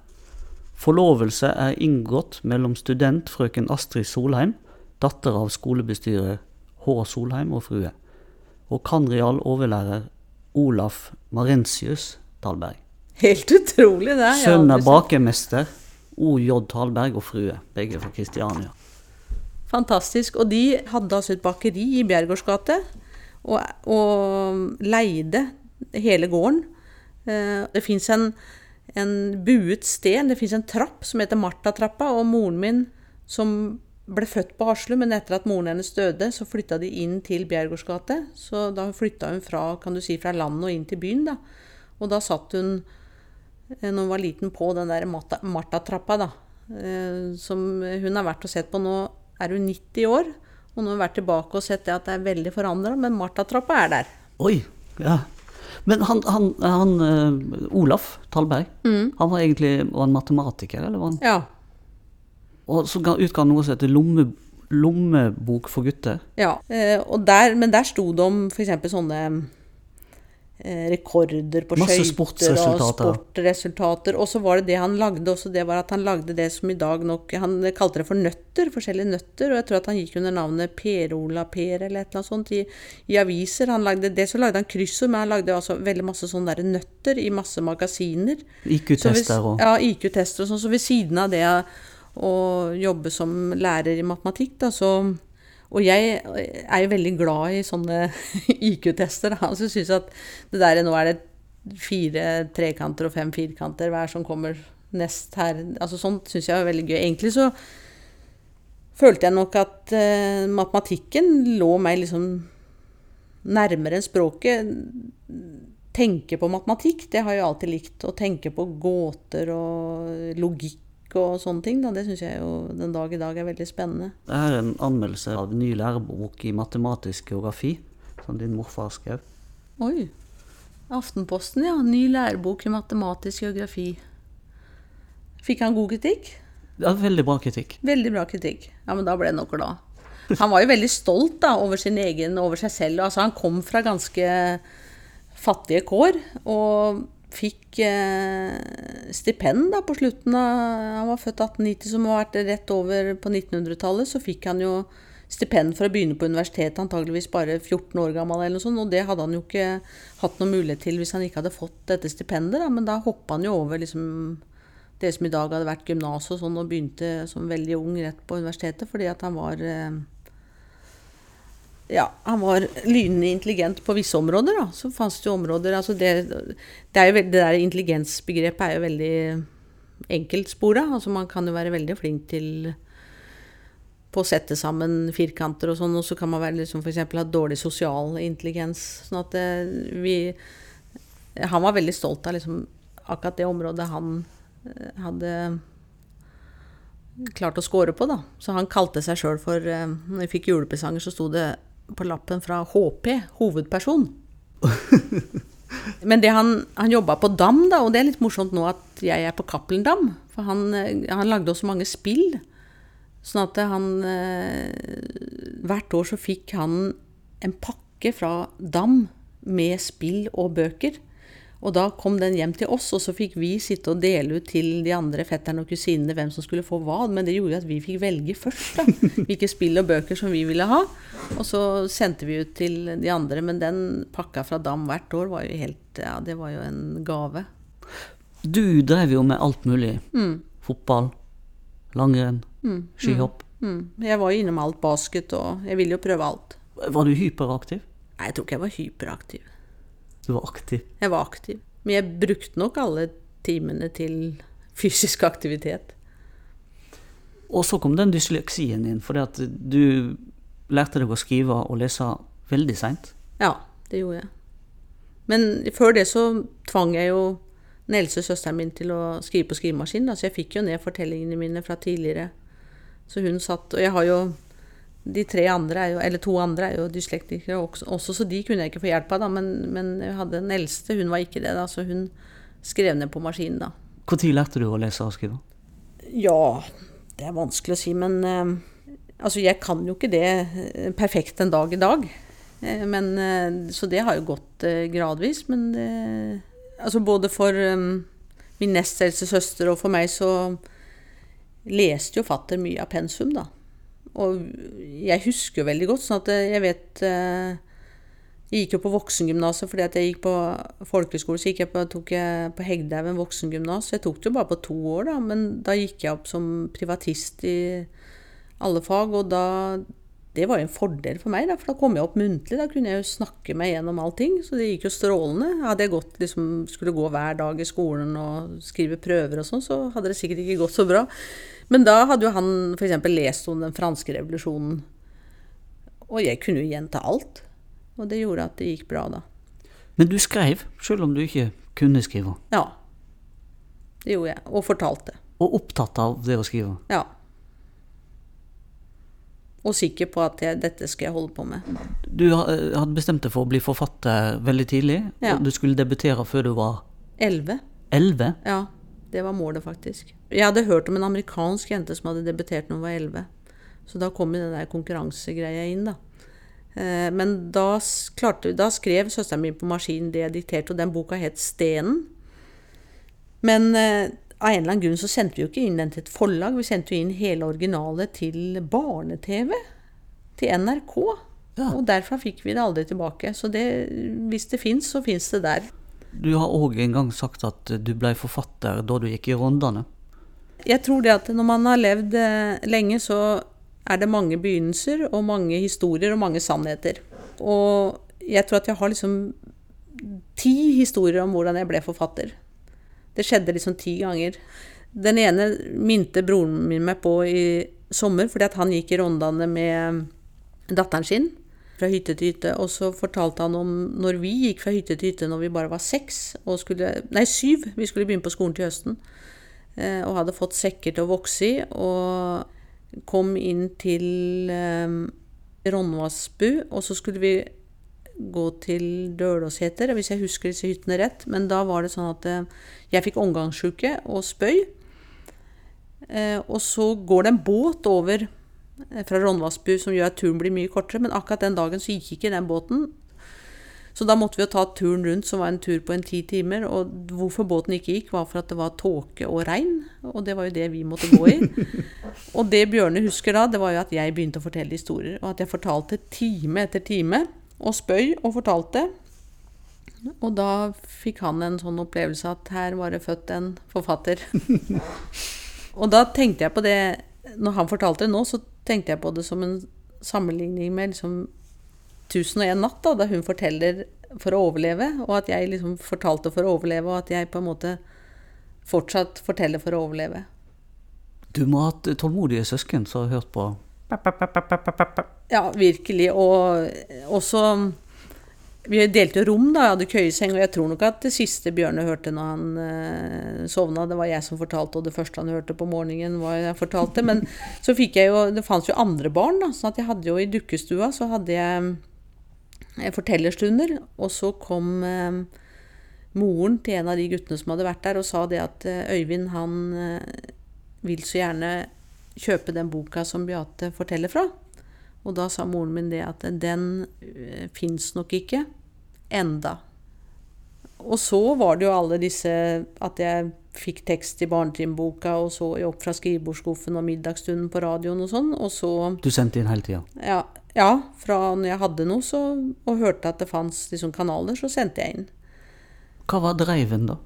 Forlovelse er inngått mellom student frøken Astrid Solheim, datter av skolebestyrer H. Solheim og frue, og kanreal overlærer Olaf Marentius Talberg. Helt utrolig, det. Sønn er bakemester O.J. Talberg og frue, begge fra Kristiania. Fantastisk. Og de hadde altså et bakeri i Bjergårds og, og, leide hele gården. Eh, det fins en, en, buet sten, det fins en trapp som heter Martatrappa, og moren min, som ble født på Haslum, men etter at moren hennes døde, så flytta de inn til Bjergårds. Så da flytta hun fra, kan du si, fra landet og inn til byen, da. Og da satt hun, eh, når hun var liten, på den der Martatrappa, da. Eh, som hun har vært og sett på nå er hun 90 år. Og nå har hun vært tilbake og sett det at det er veldig forandra, men Martatrappa er der. Oi, ja. Men han, han, han uh, Olaf Talberg, mm. han var egentlig var en matematiker, eller var han? Ja. Og så utga han noe som heter lomme, Lommebok for gutter. Ja, uh, der, men der sto det om f.eks. sånne Eh, rekorder på skøyter og sportresultater. Og så var det det han lagde også, det var at han lagde det som i dag nok Han kalte det for nøtter, forskjellige nøtter, og jeg tror at han gikk under navnet Per-Ola Per eller et eller annet sånt i, i aviser. Han lagde det, så lagde han kryssord, men han lagde altså veldig masse sånne der nøtter i masse magasiner. IQ-tester og Ja, IQ-tester og sånn. Så ved siden av det å jobbe som lærer i matematikk, da, så og jeg er jo veldig glad i sånne [laughs] IQ-tester. Altså syns at det der nå er det fire trekanter og fem firkanter hver som kommer nest her. Altså sånt syns jeg er veldig gøy. Egentlig så følte jeg nok at uh, matematikken lå meg liksom nærmere enn språket. Tenke på matematikk, det har jeg alltid likt. Å tenke på gåter og logikk og sånne ting. Da. Det syns jeg jo den dag i dag er veldig spennende. Det er en anmeldelse av en ny lærebok i matematisk geografi, som din morfar skrev. Oi. Aftenposten, ja. Ny lærebok i matematisk geografi. Fikk han god kritikk? Ja, veldig bra kritikk. Veldig bra kritikk. Ja, men da ble han nok glad. Han var jo veldig stolt da, over sin egen, over seg selv. Altså, han kom fra ganske fattige kår. Og fikk eh, stipend da på slutten av Han var født 1890, som har vært rett over på 1900-tallet. Så fikk han jo stipend for å begynne på universitetet, antageligvis bare 14 år gammel. eller noe sånt, Og det hadde han jo ikke hatt noen mulighet til hvis han ikke hadde fått dette stipendet. Da. Men da hoppa han jo over liksom, det som i dag hadde vært gymnas og sånn, og begynte som veldig ung rett på universitetet fordi at han var eh, ja, han var lynende intelligent på visse områder. Da. Så fantes det jo områder altså det, det, jo, det, der intelligensbegrepet er jo veldig enkeltspora. Altså man kan jo være veldig flink til på å sette sammen firkanter og sånn, og så kan man være liksom f.eks. ha dårlig sosial intelligens. Sånn at det, eh, vi Han var veldig stolt av liksom akkurat det området han eh, hadde klart å score på, da. Så han kalte seg sjøl for eh, Når vi fikk julepresanger, så sto det på lappen fra HP, hovedperson. Men han, han jobba på Dam, da, og det er litt morsomt nå at jeg er på Cappelen Dam. For han, han, lagde også mange spill. Sånn at han eh, Hvert år så fikk han en pakke fra Dam med spill og bøker. Og da kom den hjem til oss, og så fikk vi sitte og dele ut til de andre fetterne og kusinene hvem som skulle få hva. Men det gjorde at vi fikk velge først, da. [laughs] Hvilke spill og bøker som vi ville ha. Og så sendte vi ut til de andre. Men den pakka fra Dam hvert år var jo helt Ja, det var jo en gave. Du drev jo med alt mulig. Mm. Fotball, langrenn, skihopp. Mm. Jeg var jo innom alt basket, og jeg ville jo prøve alt. Var du hyperaktiv? Nei, jeg tror ikke jeg var hyperaktiv. Du var aktiv. Jeg var aktiv. Men jeg brukte nok alle timene til fysisk aktivitet. Og så kom den dysleksien din, fordi du lærte deg å skrive og lese veldig seint. Ja, det gjorde jeg. Men før det så tvang jeg jo den eldste søsteren min til å skrive på skrivemaskin. Så jeg fikk jo ned fortellingene mine fra tidligere. Så hun satt Og jeg har jo De tre andre jo, eller to andre er jo dyslektikere også, også, så de kunne jeg ikke få hjelp av. da, Men, men jeg hadde den eldste, hun var ikke det. da, Så hun skrev ned på maskinen da. Når lærte du å lese og skrive? Ja, det er vanskelig å si, men eh, altså jeg kan jo ikke det eh, perfekt en dag i dag. Eh, men, eh, så det har jo gått eh, gradvis. Men altså både for eh, min nest eldste søster og for meg så leste jo fatter mye av pensum, da. Og jeg husker jo veldig godt, sånn at jeg vet eh, Jeg gikk jo på voksengymnaset fordi at jeg gikk på folkehøyskole, så jeg på, tok jeg på Hegdehaugen voksengymnas. Jeg tok det jo bare på to år, da, men da gikk jeg opp som privatist i alle fag, og da det var jo en fordel for meg, da, for da kom jeg opp muntlig. Da kunne jeg jo snakke meg gjennom allting. Så det gikk jo strålende. Hadde jeg gått, liksom, skulle gå hver dag i skolen og skrive prøver og sånn, så hadde det sikkert ikke gått så bra. Men da hadde jo han f.eks. lest om den franske revolusjonen. Og jeg kunne jo gjenta alt. Og det gjorde at det gikk bra, da. Men du skrev, selv om du ikke kunne skrive. Ja. Det gjorde jeg. Og fortalte. Og opptatt av det å skrive. Ja. Og sikker på at jeg, dette skal jeg holde på med. Du hadde bestemt deg for å bli forfatter veldig tidlig. Ja. og Du skulle debutere før du var Elleve. elleve. Ja, det var målet, faktisk. Jeg hadde hørt om en amerikansk jente som hadde debutert når hun var 11. Så da kom den der konkurransegreia inn, da. Eh, Men da, klarte, da skrev søsteren min på maskin det jeg dikterte, og den boka het Stenen. Men eh, av en eller annen grunn så sendte vi jo ikke inn den til et forlag, vi sendte jo inn hele originalet til barne-TV. Til NRK. Ja. Og derfra fikk vi det aldri tilbake. Så det, hvis det fins, så fins det der. Du har òg en gang sagt at du ble forfatter da du gikk i rondene. Jeg tror det at når man har levd eh, lenge, så er det mange begynnelser og mange historier og mange sannheter. Og jeg tror at jeg har liksom ti historier om hvordan jeg ble forfatter. Det skjedde liksom ti ganger. Den ene minte broren min meg på i sommer, fordi at han gikk i Rondane med datteren sin fra hytte til hytte. Og så fortalte han om når vi gikk fra hytte til hytte når vi bare var seks, og skulle, nei syv, vi skulle begynne på skolen til høsten og hadde fått sekker til å vokse i, og kom inn til eh, Ronnvassbu, og så skulle vi gå til Dølåsheter, hvis jeg husker disse hyttene rett. Men da var det sånn at eh, jeg fikk omgangssjuke og spøy. Eh, og så går det en båt over eh, fra Ronnvassbu som gjør at turen blir mye kortere, men akkurat den dagen så gikk ikke den båten. Så da måtte vi jo ta turen rundt, som var en tur på en ti timer. Og hvorfor båten ikke gikk, var for at det var tåke og regn. Og det var jo det vi måtte gå i. [laughs] og det Bjørne husker da, det var jo at jeg begynte å fortelle historier. Og at jeg fortalte time etter time. Og spøy og fortalte. Og da fikk han en sånn opplevelse at her var det født en forfatter. [laughs] og da tenkte jeg på det Når han fortalte det nå, så tenkte jeg på det som en sammenligning med liksom 1001 natt, da, da hun forteller for å overleve, og at jeg liksom fortalte for å overleve, og at jeg på en måte fortsatt forteller for å overleve. Du må ha hatt tålmodige søsken som har hørt på Ja, virkelig. Og også Vi delte rom, da. Jeg hadde køyeseng, og jeg tror nok at det siste Bjørne hørte når han eh, sovna, det var jeg som fortalte, og det første han hørte på morgenen, var jeg fortalte. Men så fikk jeg jo Det fantes jo andre barn, da. Så at jeg hadde jo i dukkestua så hadde jeg fortellerstunder. Og så kom eh, moren til en av de guttene som hadde vært der, og sa det at eh, Øyvind, han eh, vil så gjerne kjøpe den boka som Beate forteller fra. Og da sa moren min det at den fins nok ikke enda. Og så var det jo alle disse At jeg fikk tekst i barnetrinnboka, og så opp fra skrivebordsskuffen og middagsstunden på radioen og sånn. Og så Du sendte inn hele tida? Ja, ja, fra når jeg hadde noe så, og hørte at det fantes liksom kanaler, så sendte jeg inn. Hva var driven, da?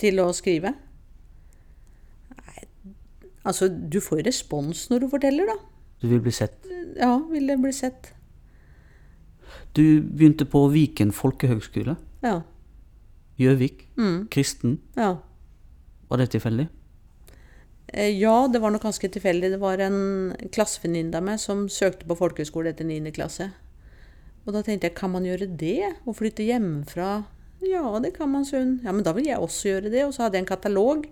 Til å skrive. Nei, altså, du får jo respons når du forteller, da. Du vil bli sett? Ja, vil det bli sett. Du begynte på Viken folkehøgskole. Ja. Gjøvik. Mm, Kristen. ja. Var det tilfeldig? Eh, Ja, det var nok ganske tilfeldig. Det var en klassevenninne av meg som søkte på folkehøyskole etter 9. klasse. Og da tenkte jeg, kan man gjøre det? Å flytte hjemmefra? Ja, det kan man, hun. Ja, men da vil jeg også gjøre det. Og så hadde jeg en katalog.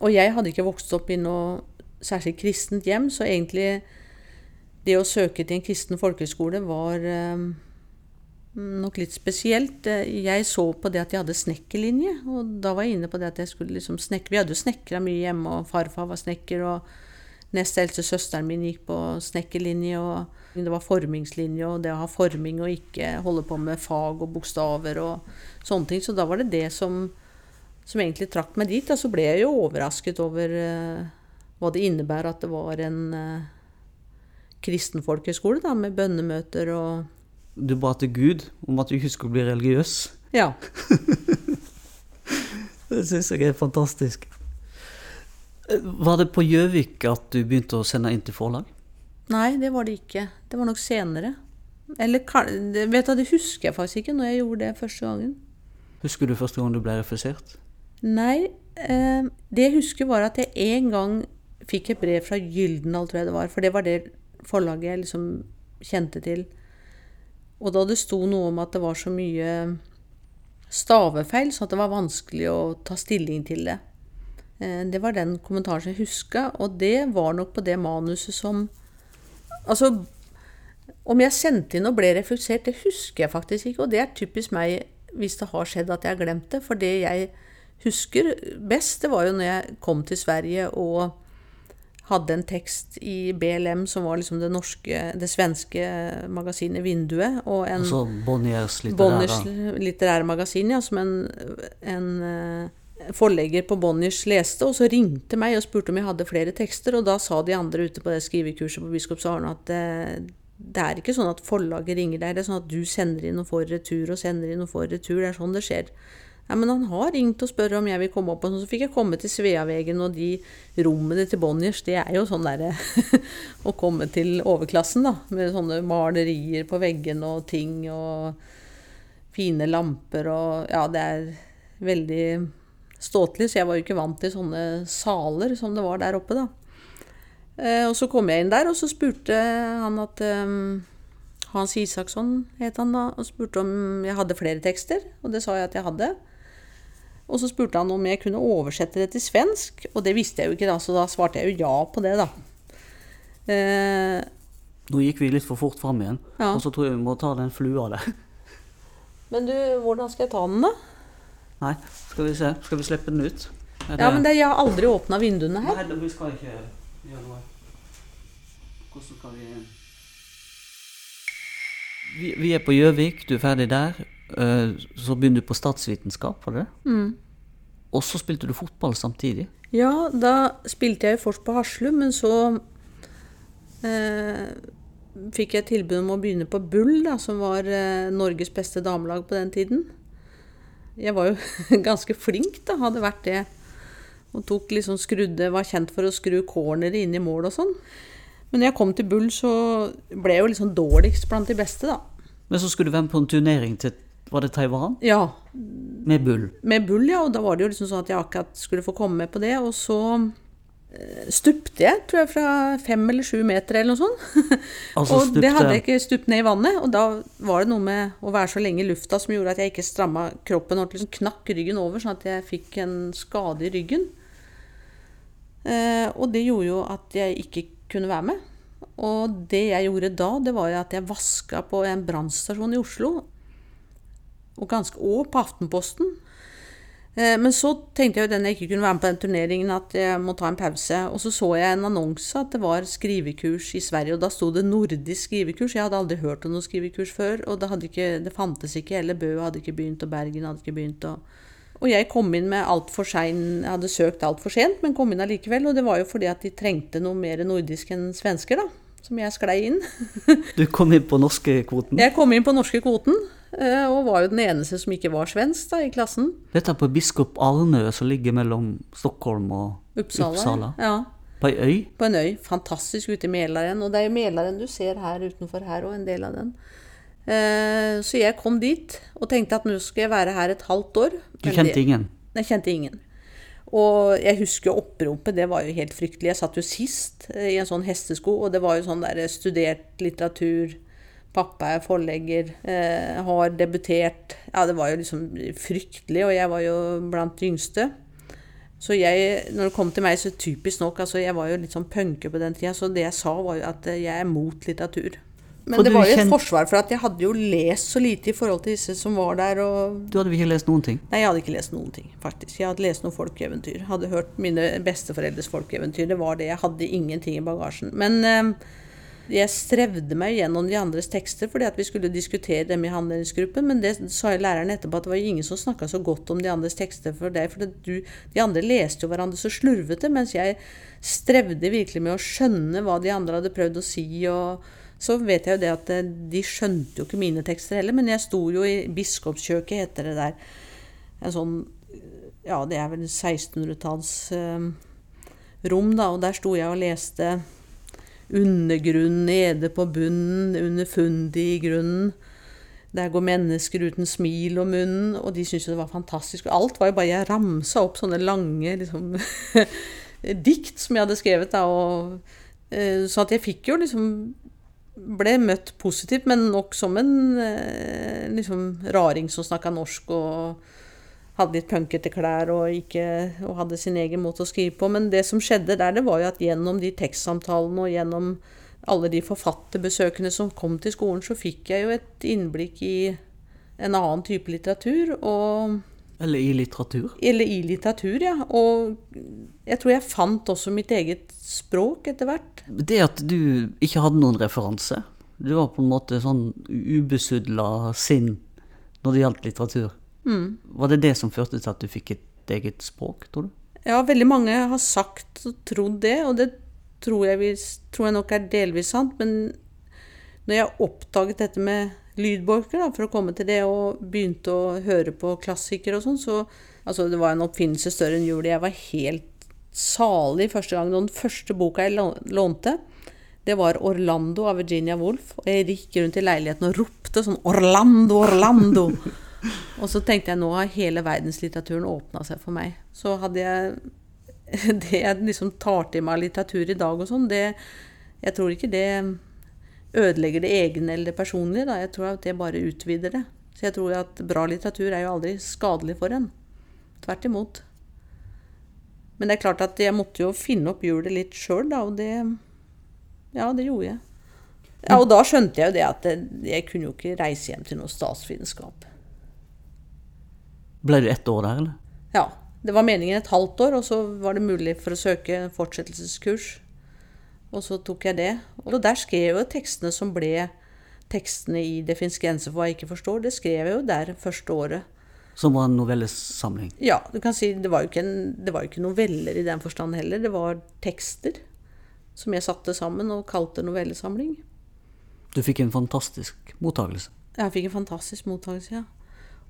Og jeg hadde ikke vokst opp i noe særskilt kristent hjem, så egentlig det å søke til en kristen folkehøyskole var eh, nok litt spesielt. Eh, Jeg så på det at jeg hadde snekkerlinje, og da var jeg inne på det at jeg skulle liksom snekre. Vi hadde jo snekra mye hjemme, og farfar var snekker, og nest eldste søsteren min gikk på snekkerlinje, og det var formingslinje, og det å ha forming og ikke holde på med fag og bokstaver og sånne ting. Så da var det det som, som egentlig trakk meg dit. Og så ble jeg jo overrasket over eh, hva det innebærer at det var en uh, kristen folkehøyskole, da, med bønnemøter og Du ba til Gud om at du ikke skulle bli religiøs. Ja. [laughs] Det syns jeg er fantastisk. Var det på Gjøvik at du begynte å sende inn til forlag? Nei, det var det ikke. Det var nok senere. Eller vet du, det husker jeg faktisk ikke når jeg gjorde det første gangen. Husker du første gang du ble refusert? Nei, eh, det jeg husker var at jeg en gang fikk et brev fra Gyldendal, tror jeg det var. For det var det forlaget jeg liksom kjente til. Og da det sto noe om at det var så mye stavefeil, så at det var vanskelig å ta stilling til det. Eh, Det var den kommentaren jeg huska, og det var nok på det manuset som Altså, om jeg sendte inn og ble refusert, det husker jeg faktisk ikke. Og det er typisk meg hvis det har skjedd at jeg har glemt det. For det jeg husker best, det var jo når jeg kom til Sverige og hadde en tekst i BLM, som var liksom det norske, det svenske magasinet Vinduet, og en Altså Bonniers Bonniers litterære litterære magasin, ja, som en, en eh, forlegger på Bonniers leste, og så ringte meg og spurte om jeg hadde flere tekster, og da sa de andre ute på det skrivekurset på Biskopsarne at det, det er ikke sånn at forlaget ringer deg, det er sånn at du sender inn og får retur, og sender inn og får retur, det er sånn det skjer. Ja, men han har ringt og spør om jeg vil komme opp, og så fikk jeg komme til Sveavegen, og de rommene til Bonniers, det er jo sånn derre [laughs] å komme til overklassen, da, med sånne malerier på veggene og ting, og fine lamper, og ja, det er veldig ståtelig, så jeg var jo ikke vant til sånne saler som det var der oppe, da. Eh, og så kom jeg inn der, og så spurte han at um, Hans Isaksson het han da, og spurte om jeg hadde flere tekster, og det sa jeg at jeg hadde. Og så spurte han om jeg kunne oversette det til svensk, og det visste jeg jo ikke, da, så da svarte jeg jo ja på det, da. Eh, Nå gikk vi litt for fort fram igjen, Ja. og så tror jeg vi må ta den flua der. men du, hvordan skal jeg ta den, da? Nei, skal vi se. Skal vi slippe den ut? Er Ja, men det, jeg har aldri åpna vinduene her. Nei, vi skal ikke gjøre noe. Hvordan skal vi Vi, vi er på Gjøvik, du er ferdig der. Eh, Så begynner du på statsvitenskap, var det det? Mm. Og så spilte du fotball samtidig. Ja, da spilte jeg først på Haslum, men så eh, fikk jeg tilbud om å begynne på Bull, da, som var eh, Norges beste damelag på den tiden. Jeg var jo [laughs] ganske flink, da, hadde vært det. Og tok liksom skrudde, var kjent for å skru corneret inn i mål og sånn. Men når jeg kom til Bull, så ble jeg jo liksom dårligst blant de beste, da. Men så skulle du være med på en turnering til Var det Taiwan? Ja, Med Bull. med Bull, ja. Og da var det jo liksom sånn at jeg akkurat skulle få komme med på det. Og så eh, stupte jeg, tror jeg, fra fem eller sju meter eller noe sånt. [laughs] Altså og det hadde jeg ikke stupt ned i vannet. Og da var det noe med å være så lenge i lufta som gjorde at jeg ikke stramma kroppen ordentlig. Liksom knakk ryggen over, sånn at jeg fikk en skade i ryggen. Eh, og det gjorde jo at jeg ikke kunne være med. Og det jeg gjorde da, det var jo at jeg vaska på en brannstasjon i Oslo. Og, ganske, og på Aftenposten. Eh, Men så tenkte jeg jo den jeg ikke kunne være med på den turneringen, at jeg må ta en pause. Og så så jeg en annonse at det var skrivekurs i Sverige, og da sto det nordisk skrivekurs. Jeg hadde aldri hørt om noe skrivekurs før, og det, ikke, det fantes ikke. Eller Bø hadde ikke begynt, og Bergen hadde ikke begynt. Og, og jeg kom inn med altfor sein Jeg hadde søkt altfor sent, men kom inn allikevel. Og det var jo fordi at de trengte noe mer nordisk enn svensker, da. Som jeg sklei inn. Du kom inn på norskekvoten. Jeg kom inn på norske kvoten, eh, og var jo den eneste som ikke var svensk da, i klassen. Dette er på Biskop Arnø, som ligger mellom Stockholm og Uppsala. Uppsala. Ja, På ei øy. på en øy. Fantastisk ute i Mälaren. Og det er jo Mälaren du ser her utenfor her, og en del av den. Eh, Så jeg kom dit og tenkte at nå skal jeg være her et halvt år. Du kjente ingen. Jeg kjente ingen. Og jeg husker jo oppropet, det var jo helt fryktelig. Jeg satt jo sist eh, i en sånn hestesko, og det var jo sånn der studert litteratur. Pappa er forlegger, eh, har debutert. Ja, det var jo liksom fryktelig, og jeg var jo blant de yngste. Så jeg, når det kom til meg, så typisk nok, altså jeg var jo litt sånn punker på den tida, så det jeg sa var jo at eh, jeg er mot litteratur. Men For det var jo et forsvar for at jeg hadde jo lest så lite i forhold til disse som var der, og Du hadde ikke lest noen ting. Nei, jeg hadde ikke lest noen ting, faktisk. Jeg hadde lest noen folkeeventyr. Hadde hørt mine besteforeldres folkeeventyr. Det var det. Jeg hadde ingenting i bagasjen. Men eh, jeg strevde meg gjennom de andres tekster fordi at vi skulle diskutere dem i handlingsgruppen. Men det sa jo læreren etterpå at det var ingen som snakka så godt om de andres tekster for deg. For de andre leste jo hverandre så slurvete, mens jeg strevde virkelig med å skjønne hva de andre hadde prøvd å si. og så vet jeg jo det at eh, de skjønte jo ikke mine tekster heller, men jeg sto jo i biskopskjøket, heter det der. En sånn Ja, det er vel 1600-talls eh, rom, da, og der sto jeg og leste Undergrunn nede på bunnen, underfundig i grunnen. Der går mennesker uten smil om munnen, og de syntes det var fantastisk. Og alt var jo bare Jeg ramsa opp sånne lange liksom, [laughs] dikt som jeg hadde skrevet, da, og eh, så at jeg fikk jo liksom ble møtt positivt, men nok som en eh, liksom, raring som snakka norsk og hadde litt punkete klær og, ikke, og hadde sin egen måte å skrive på. Men det som skjedde der, det var jo at gjennom de tekstsamtalene og gjennom alle de forfatterbesøkene som kom til skolen, så fikk jeg jo et innblikk i en annen type litteratur. og Eller i litteratur. eller i litteratur, ja. Og jeg tror jeg fant også mitt eget språk etter hvert. Det at du ikke hadde noen referanse, du var på en måte sånn ubesudla sinn når det gjaldt litteratur. Mm. Var det det som førte til at du fikk et eget språk, tror du? Ja, veldig mange har sagt og trodd det, og det tror jeg, vi, tror jeg nok er delvis sant. Men når jeg oppdaget dette med lydbolker, da, for å komme til det, og begynte å høre på klassikere og sånn, så Altså, det var en oppfinnelse større enn jul. Jeg var helt salig første gang. Den første boka jeg lånte, det var 'Orlando' av Virginia Woolf. Og jeg gikk rundt i leiligheten og ropte sånn 'Orlando, Orlando'. Og så tenkte jeg nå har hele verdenslitteraturen åpna seg for meg. Så hadde jeg [laughs] Det jeg liksom tar til meg av litteratur i dag og sånn, det Jeg tror ikke det ødelegger det egne eller det personlige, da. Jeg tror at det bare utvider det. Så jeg tror at bra litteratur er jo aldri skadelig for en. Tvert imot. Men det er klart at jeg måtte jo finne opp hjulet litt sjøl, da, og det Ja, det gjorde jeg. Ja, og da skjønte jeg jo det at jeg kunne jo ikke reise hjem til noe statsvitenskap. Ble du ett år der, eller? Ja. Det var meningen et halvt år, og så var det mulig for å søke fortsettelseskurs. Og så tok jeg det. Og der skrev jeg jo tekstene som ble tekstene i 'Det fins grenser for hva jeg ikke forstår'. Det skrev jeg jo der første året. Som var en novellesamling. Ja, du kan si det var jo ikke, en, det var jo ikke noveller i den forstand heller. Det var tekster som jeg satte sammen og kalte novellesamling. Du fikk en fantastisk mottagelse. Jeg fikk en fantastisk mottakelse, ja.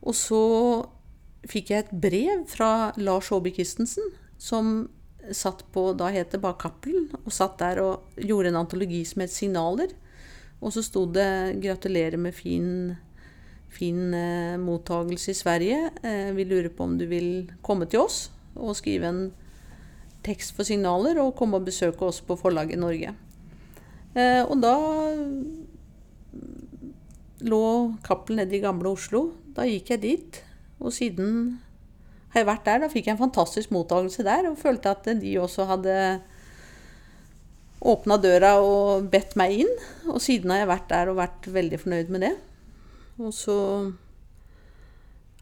Og så fikk jeg et brev fra Lars Aabye Christensen, som satt på, da het det bare Cappelen, og satt der og gjorde en antologi som het Signaler. Og så sto det 'Gratulerer med fin, fin eh, mottagelse i Sverige'. Eh, vi lurer på om du vil komme til oss og skrive en tekst for signaler, og komme og besøke oss på forlaget Norge. Eh, og da lå Cappelen nede i gamle Oslo. Da gikk jeg dit, og siden har jeg vært der. Da fikk jeg en fantastisk mottakelse der, og følte at de også hadde åpna døra og bedt meg inn. Og siden har jeg vært der og vært veldig fornøyd med det. Og så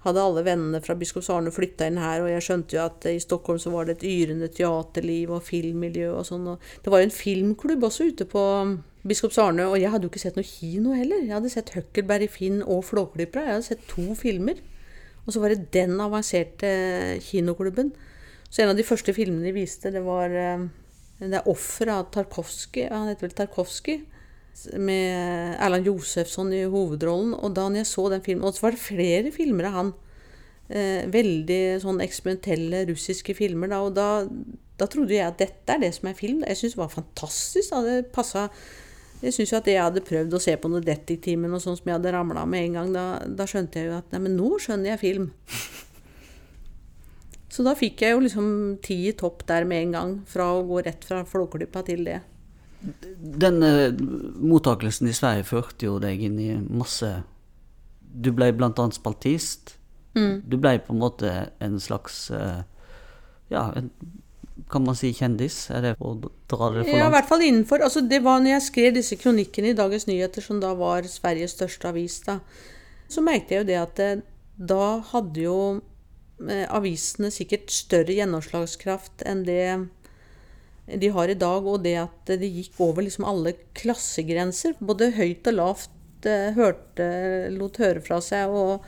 hadde alle vennene fra Biskops Arne flytta inn her, og jeg skjønte jo at i Stockholm så var det et yrende teaterliv og filmmiljø og sånn. Det var jo en filmklubb også ute på Biskops Arne, og jeg hadde jo ikke sett noe kino heller. Jeg hadde sett Høkkelberg i Finn og Flåklypa. Jeg hadde sett to filmer. Og så var det den avanserte kinoklubben. Så en av de første filmene de viste, det var eh, det er 'Offer' av Tarkovskij. Han heter vel Tarkovskij. Med Erland Josefsson i hovedrollen. Og da jeg så den filmen Og så var det flere filmer av han. Eh, veldig sånn eksperimentelle russiske filmer. Da, og da, da, trodde jeg at dette er det som er film. Jeg syntes det var fantastisk. Da. Det passet, jeg syns jo at jeg hadde prøvd å se på noe Detektimen og sånn som jeg hadde ramla med en gang. Da, da, skjønte jeg jo at nei, men nå skjønner jeg film. [laughs] Så da fikk jeg jo liksom ti i topp der med en gang. Fra å gå rett fra Flåklypa til det. Den mottakelsen i Sverige førte jo deg inn i masse Du ble annet spaltist. Mm. Du ble på en måte en slags uh, Ja, en kan man si kjendis? Er det å dra det for langt? Ja, i hvert fall innenfor. Altså, det var når jeg skrev disse kronikkene i Dagens Nyheter, som da var Sveriges største avis, da, så merket jeg jo det at det, eh, da hadde jo eh, avisene sikkert større gjennomslagskraft enn det de har i dag, og det at det gikk over liksom alle klassegrenser. Både høyt og lavt eh, hørte, lot høre fra seg, og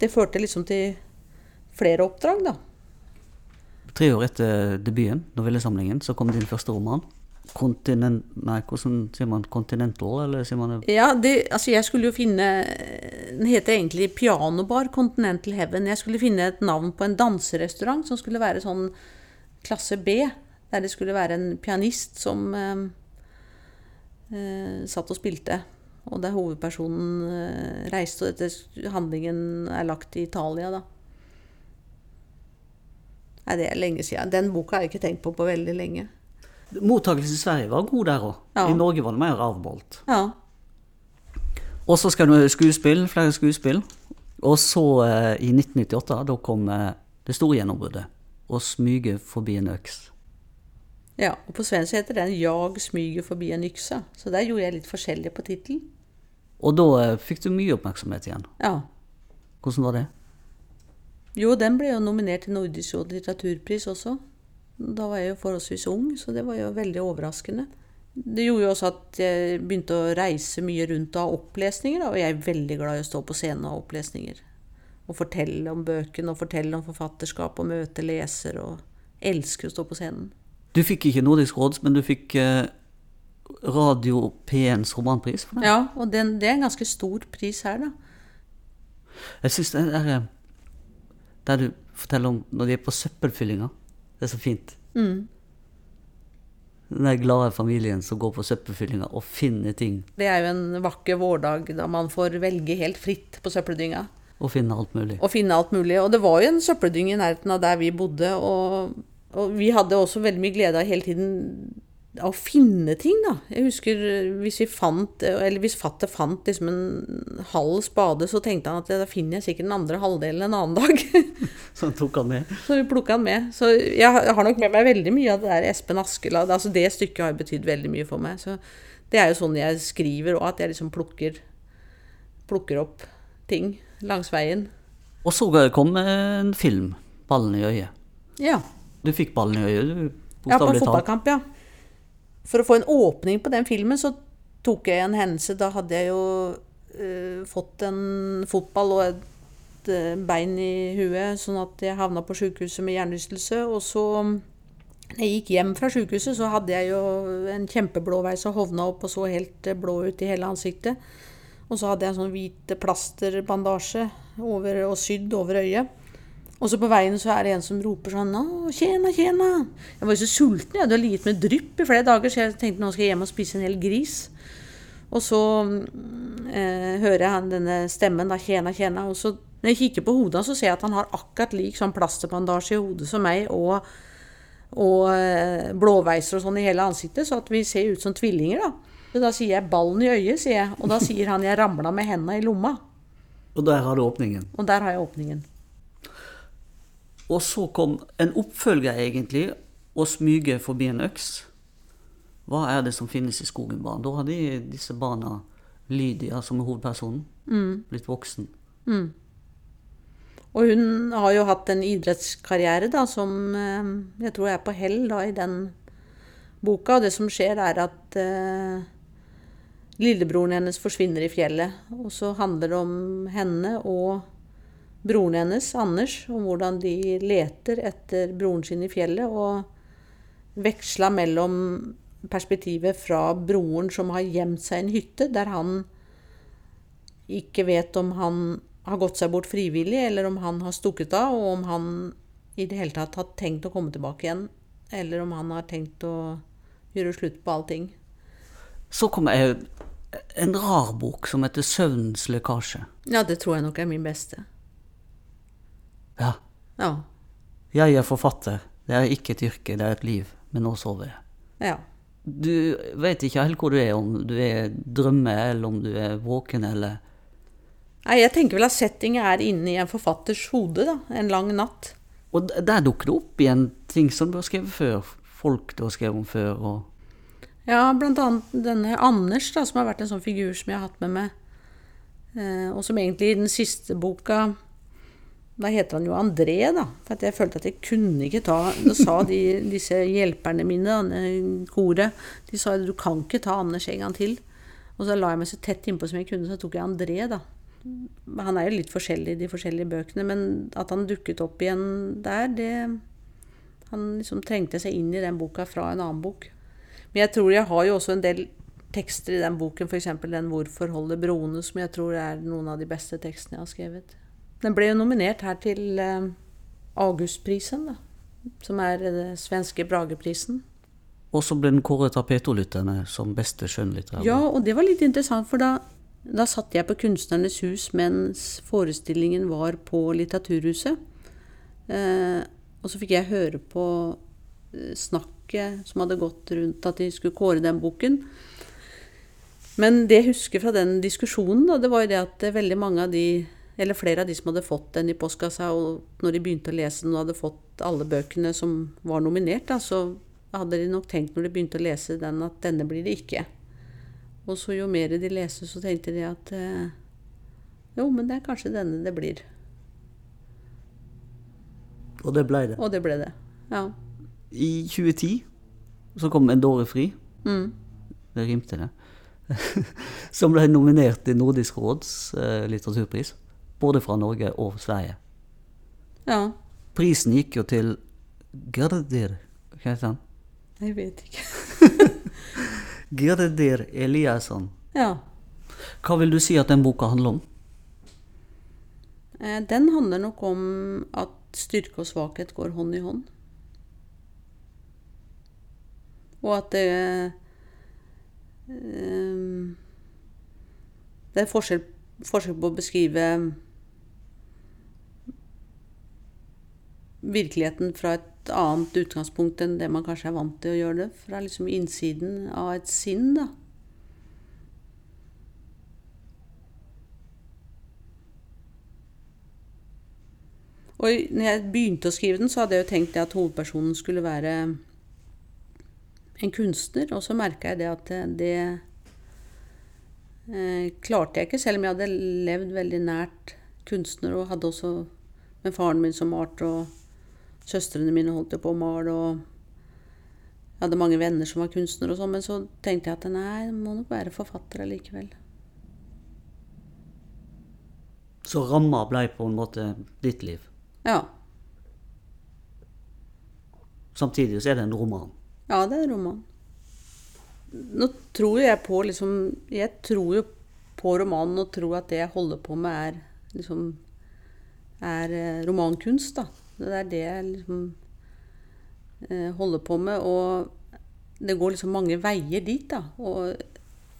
det førte liksom til flere oppdrag, da. Tre år etter debuten, novellesamlingen, så kom din første roman. Kontinent... Nei, hvordan sier man? Continental, eller sier man det? Ja, det, altså jeg skulle jo finne Den heter egentlig Pianobar Continental Heaven. Jeg skulle finne et navn på en danserestaurant som skulle være sånn klasse B. Der det skulle være en pianist som eh, eh, satt og spilte. Og der hovedpersonen eh, reiste, og dette handlingen er lagt i Italia, da. Nei, det er lenge siden. Den boka har jeg ikke tenkt på på veldig lenge. Mottakelsen i Sverige var god der òg. Ja. I Norge var det mer avmålt. Ja. Og så skal du skuespill, flere skuespill. Og så, eh, i 1998, da kom eh, det store gjennombruddet. Å smyge forbi en øks. Ja, og på svensk heter den 'Jag smyger forbi en yxa'. Så der gjorde jeg litt forskjellig på tittelen. Og da eh, fikk du mye oppmerksomhet igjen. Ja. Hvordan var det? Jo, den ble jo nominert til Nordisk råd litteraturpris også. Da var jeg jo forholdsvis ung, så det var jo veldig overraskende. Det gjorde jo også at jeg begynte å reise mye rundt ha opplesninger. Og jeg er veldig glad i å stå på scenen ha opplesninger. Og fortelle om bøkene og fortelle om forfatterskap og møte leser. Og elsker å stå på scenen. Du fikk ikke Nordisk råds, men du fikk eh, Radio P1s romanpris for det? Ja, og den, det er en ganske stor pris her, da. Jeg synes det er der du forteller om når de er på søppelfyllinga. Det er så fint. Mm. Den glade familien som går på søppelfyllinga og finner ting. Det er jo en vakker vårdag da man får velge helt fritt på søppeldynga. Og finne alt mulig. Og finne alt mulig. Og det var jo en søppeldynge i nærheten av der vi bodde. Og, og vi hadde også veldig mye glede av hele tiden å finne ting, da. Jeg husker eh, hvis vi fant, eller hvis fatter fant liksom en halv spade, så tenkte han at da finner jeg sikkert den andre halvdelen en annen dag. [laughs] så han tok han med? Så vi plukka han med. Så jeg har nok med meg veldig mye av det der Espen Askeladd. Altså det stykket har betydd veldig mye for meg. Så det er jo sånn jeg skriver òg, at jeg liksom plukker, plukker opp ting langs veien. Og så kom en film, 'Ballen i øyet'. Ja. Du fikk ballen i øyet, du? Ja, på fotballkamp, ja. For å få en åpning på den filmen, så tok jeg en hendelse. Da hadde jeg jo uh, fått en fotball og et uh, bein i huet, sånn at jeg havna på sjukehuset med hjernerystelse. Og så, når jeg gikk hjem fra sjukehuset, så hadde jeg jo en kjempeblå veis og hovna opp og så helt uh, blå ut i hele ansiktet. Og så hadde jeg en sånn hvit plasterbandasje og sydd over øyet. Og så på veien så er det en som roper sånn 'Å, tjena, tjena'. Jeg var jo så sulten. Jeg hadde ligget med drypp i flere dager, så jeg tenkte nå skal jeg hjem og spise en hel gris. Og så eh, hører jeg denne stemmen, da, 'tjena, tjena'. Og så når jeg kikker på hodet så ser jeg at han har akkurat lik sånn plasterbandasje i hodet som meg, og, og eh, blåveiser og sånn i hele ansiktet, så at vi ser ut som tvillinger, da. Så da sier jeg 'ballen i øyet', sier jeg. Og da sier han 'jeg ramla med henda i lomma'. Og der har du åpningen? Og der har jeg åpningen. Og så kom en oppfølger, egentlig, og smyger forbi en øks. Hva er det som finnes i skogen barn? Da hadde disse barna, Lydia som er hovedpersonen, mm. blitt voksen. Mm. Og hun har jo hatt en idrettskarriere da, som eh, jeg tror er på hell da, i den boka. Og det som skjer, er at eh, lillebroren hennes forsvinner i fjellet. Og så handler det om henne og broren hennes, Anders, om hvordan de leter etter broren sin i fjellet. Og veksla mellom perspektivet fra broren som har gjemt seg i en hytte, der han ikke vet om han har gått seg bort frivillig, eller om han har stukket av, og om han i det hele tatt har tenkt å komme tilbake igjen, eller om han har tenkt å gjøre slutt på allting. Så kommer jeg en rar bok som heter 'Søvnens lekkasje'. Ja, det tror jeg nok er min beste. Ja. Ja. Jeg er forfatter. Det er ikke et yrke, det er et liv. Men nå sover jeg. Ja. Du vet ikke helt hvor du er, om du er drømme, eller om du er våken, eller Nei, jeg tenker vel at settinget er inne i en forfatters hode, da. En lang natt. Og der dukker det opp igjen ting som du har skrevet før. Folk du har skrevet om før. og... Ja, blant annet denne Anders, da, som har vært en sånn figur som jeg har hatt med meg. Eh, og som egentlig i den siste boka Da heter han jo André, da. For at jeg følte at jeg kunne ikke ta Da sa de, disse hjelperne mine, koret, de sa du kan ikke ta Anders en gang til. Og så la jeg meg så tett innpå som jeg kunne, så tok jeg André, da. Han er jo litt forskjellig i de forskjellige bøkene, men at han dukket opp igjen der, det Han liksom trengte seg inn i den boka fra en annen bok. Men jeg tror jeg har jo også en del tekster i den boken, f.eks. den 'Hvorfor holder broene', som jeg tror er noen av de beste tekstene jeg har skrevet. Den ble jo nominert her til eh, Augustprisen, da. Som er den svenske Brageprisen. Og så ble den kåret av P2-lytterne som beste skjønnlitterære. Ja, og det var litt interessant, for da, da satt jeg på Kunstnernes hus mens forestillingen var på Litteraturhuset. Eh, og så fikk jeg høre på eh, snakket som hadde gått rundt at de skulle kåre den boken. Men det jeg husker fra den diskusjonen, da, det var jo det at eh, veldig mange av de eller flere av de som hadde fått den i postkassa, og når de begynte å lese den og hadde fått alle bøkene som var nominert, da, så hadde de nok tenkt når de begynte å lese den, at denne blir det ikke. Og så jo mer de leste, så tenkte de at eh, jo, men det er kanskje denne det blir. Og det ble det. Og det ble det. Ja. I 2010 så kom En dåre fri. Mm. Det rimte, det. [laughs] som ble nominert til Nordisk råds eh, litteraturpris. Både fra Norge og Sverige. ja. Prisen gikk jo til Gerdir Hva heter han? Jeg vet ikke. [laughs] Gerdir Eliasson. Ja. Hva vil du si at den boka handler om? Eh, Den handler nok om at styrke og svakhet går hånd i hånd. Og at det um, Det er forskjell, forskjell på å beskrive virkeligheten fra et annet utgangspunkt enn det man kanskje er vant til å gjøre det. Fra liksom innsiden av et sinn, da. Og når jeg begynte å skrive den, så hadde jeg jo tenkt at hovedpersonen skulle være en kunstner. Og så merka jeg det at det, eh, klarte jeg ikke, selv om jeg hadde levd veldig nært kunstner og hadde også med faren min som art og søstrene mine holdt jo på å male, og jeg hadde mange venner som var kunstnere og sånn, men så tenkte jeg at nei, jeg må nok være forfatter allikevel. Så ramma ble på en måte ditt liv. Ja. Samtidig så er det en roman. Ja, det er en roman. Nå tror jeg på liksom Jeg tror jo på romanen og tror at det jeg holder på med, er liksom er eh, romankunst, da. Det er det jeg liksom eh, holder på med. Og det går liksom mange veier dit, da. Og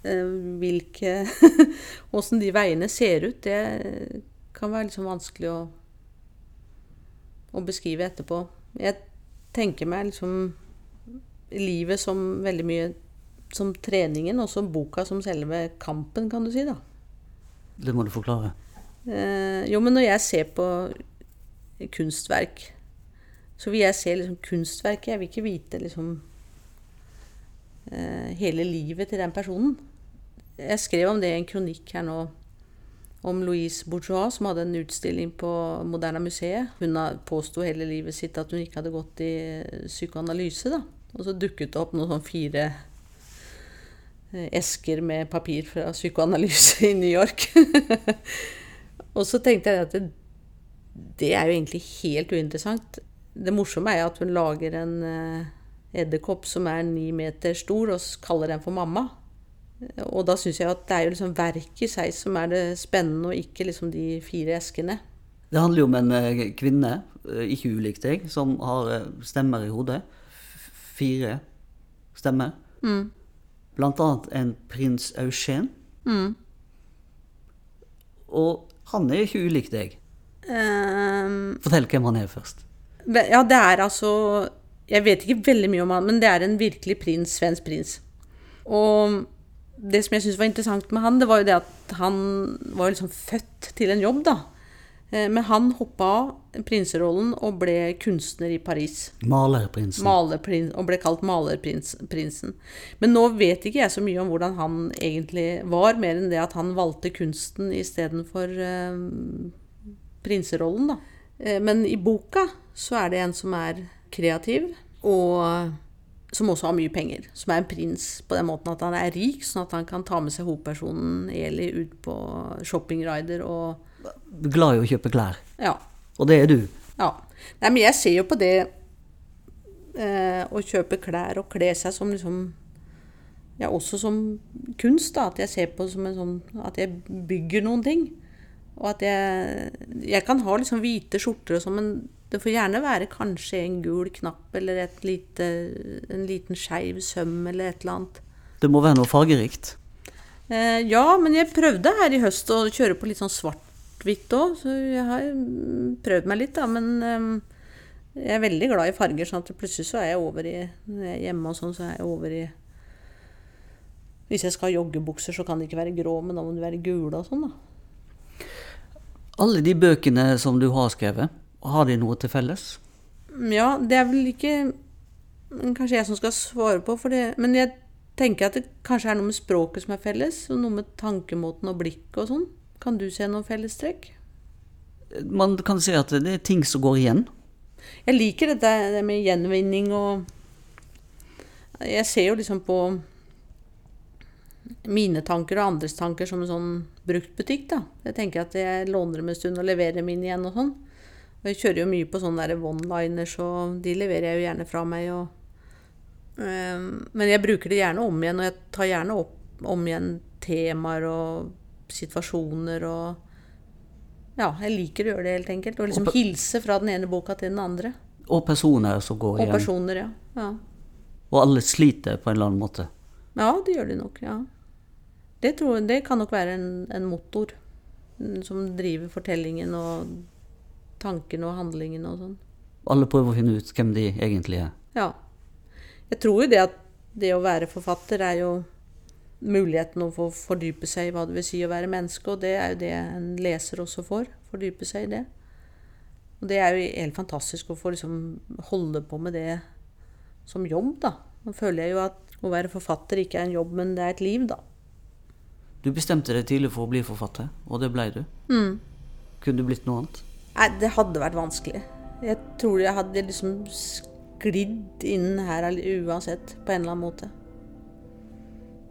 eh, hvilke [laughs] Åssen de veiene ser ut, det kan være liksom vanskelig å, å beskrive etterpå. Jeg tenker meg liksom livet som veldig mye som treningen, og som boka som selve kampen, kan du si, da. Det må du forklare. Eh, jo, men når jeg ser på kunstverk, så vil jeg se liksom kunstverket. Jeg vil ikke vite liksom eh, hele livet til den personen. Jeg skrev om det i en kronikk her nå om Louise Bourgeois, som hadde en utstilling på Moderna museet. Hun påsto hele livet sitt at hun ikke hadde gått i psykoanalyse. da. Og så dukket det opp noen sånn fire eh, esker med papir fra psykoanalyse i New York. [laughs] og så tenkte jeg at det, er jo egentlig helt uinteressant. Det morsomme er jo at hun lager en eh, edderkopp som er ni meter stor, og kaller den for mamma. Og da syns jeg at det er jo liksom verket i seg som er det spennende, og ikke liksom de fire eskene. Det handler jo om en eh, kvinne, eh, ikke ulik deg, som har stemmer i hodet. Fire stemmer. Blant annet en prins Eugen. Og han er ikke ulik deg. Ehm, Fortell hvem han er først. Ja, det er altså Jeg vet ikke veldig mye om han, men det er en virkelig prins, svensk prins. Og det som jeg syns var interessant med han, det var jo det at han var liksom født til en jobb, da. Eh, Men han hoppa av prinserollen og ble kunstner i Paris. Malerprinsen. Malerprins, og ble kalt Malerprinsen. Men nå vet ikke jeg så mye om hvordan han egentlig var, mer enn det at han valgte kunsten istedenfor eh, prinserollen, da. Eh, men i boka så er det en som er kreativ, og som også har mye penger. Som er en prins på den måten at han er rik, sånn at han kan ta med seg hovedpersonen Eli ut på shoppingrider og Glad i å kjøpe klær. Ja. Og det er du. Ja. Nei, men jeg ser jo på det eh, å kjøpe klær og kle seg som liksom Ja, også som kunst, da. At jeg ser på som en sånn At jeg bygger noen ting. Og at jeg Jeg kan ha liksom hvite skjorter og sånn, men det får gjerne være kanskje en gul knapp eller et lite, en liten skeiv søm eller et eller annet. Det må være noe fargerikt. Eh, ja, men jeg prøvde her i høst å kjøre på litt sånn svart-hvitt òg, så jeg har prøvd meg litt, da. Men eh, jeg er veldig glad i farger, sånn at plutselig så er jeg over i Når jeg er hjemme og sånn, så er jeg over i Hvis jeg skal ha joggebukser, så kan de ikke være grå, men da må de være gule og sånn, da. Alle de bøkene som du har skrevet, har de noe til felles? Ja, det er vel ikke kanskje jeg som skal svare på, for det, men jeg tenker at det kanskje er noe med språket som er felles, og noe med tankemåten og blikket og sånn. Kan du se noen fellestrekk? Man kan si at det er ting som går igjen. Jeg liker dette det med gjenvinning og Jeg ser jo liksom på mine tanker og andres tanker som en sånn bruktbutikk, da. Jeg tenker at jeg låner dem en stund og leverer dem inn igjen og sånn. Og jeg kjører jo mye på sånne one-liners, og de leverer jeg jo gjerne fra meg. Og, Ehm, men jeg bruker det gjerne om igjen, og jeg tar gjerne opp om igjen temaer og situasjoner og Ja, jeg liker å gjøre det, helt enkelt. Og liksom Og hilse fra den ene boka til den andre. Og personer som går Og igjen. personer, ja. ja. Og alle sliter på en eller annen måte. Ja, det gjør de nok, ja. Det, tror det kan nok være en, en motor mm, som driver fortellingen og tankene og handlingen og sånn. Alle prøver å finne ut hvem de egentlig er. Ja. Jeg tror jo det at det å være forfatter er jo muligheten å få fordype seg i hva det vil si å være menneske, og det er jo det en leser også får. Fordype seg i det. Og det er jo helt fantastisk å få liksom holde på med det som jobb, da. Nå føler jeg jo at å være forfatter ikke er en jobb, men det er et liv, da. Du bestemte deg tidlig for å bli forfatter, og det blei du. Mm. Kunne du blitt noe annet? Nei, det hadde vært vanskelig. Jeg tror jeg hadde liksom sklidd inn her uansett, på en eller annen måte.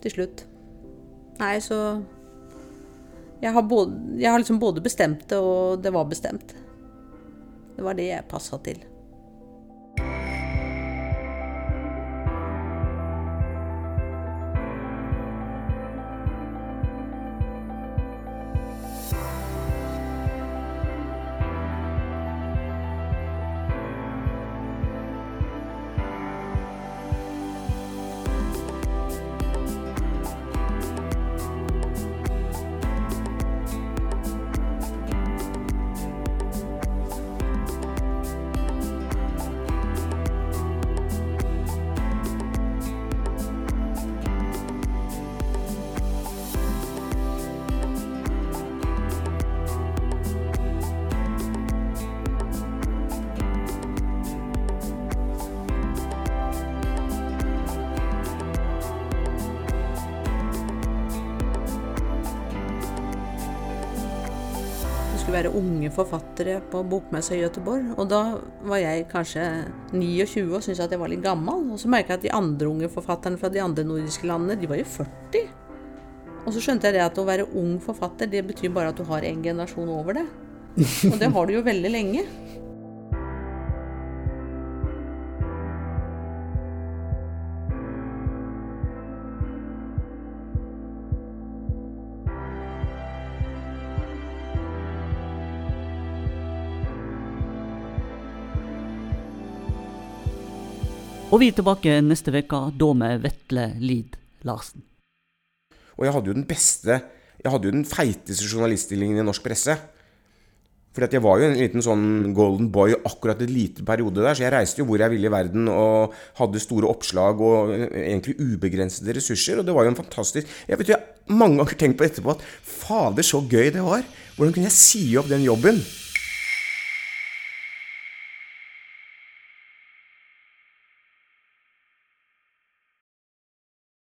Til slutt. Nei, så jeg har, både, jeg har liksom både bestemt det, og det var bestemt. Det var det jeg passa til. Skulle være unge forfattere på bokmessa i Gøteborg. Og da var jeg kanskje 29 og syntes at jeg var litt gammel. Og så merka jeg at de andre unge forfatterne fra de andre nordiske landene, de var jo 40. Og så skjønte jeg det at å være ung forfatter, det betyr bare at du har en generasjon over det. Og det har du jo veldig lenge. Og vi er tilbake neste uke, da med Vetle Lid Larsen. Og jeg hadde jo den beste Jeg hadde jo den feiteste journaliststillingen i norsk presse. Fordi at jeg var jo en liten sånn golden boy akkurat et lite periode der, så jeg reiste jo hvor jeg ville i verden og hadde store oppslag og egentlig ubegrensede ressurser, og det var jo en fantastisk Jeg vet jo, jeg har mange ganger tenkt på etterpå at fader, så gøy det var. Hvordan kunne jeg si opp den jobben?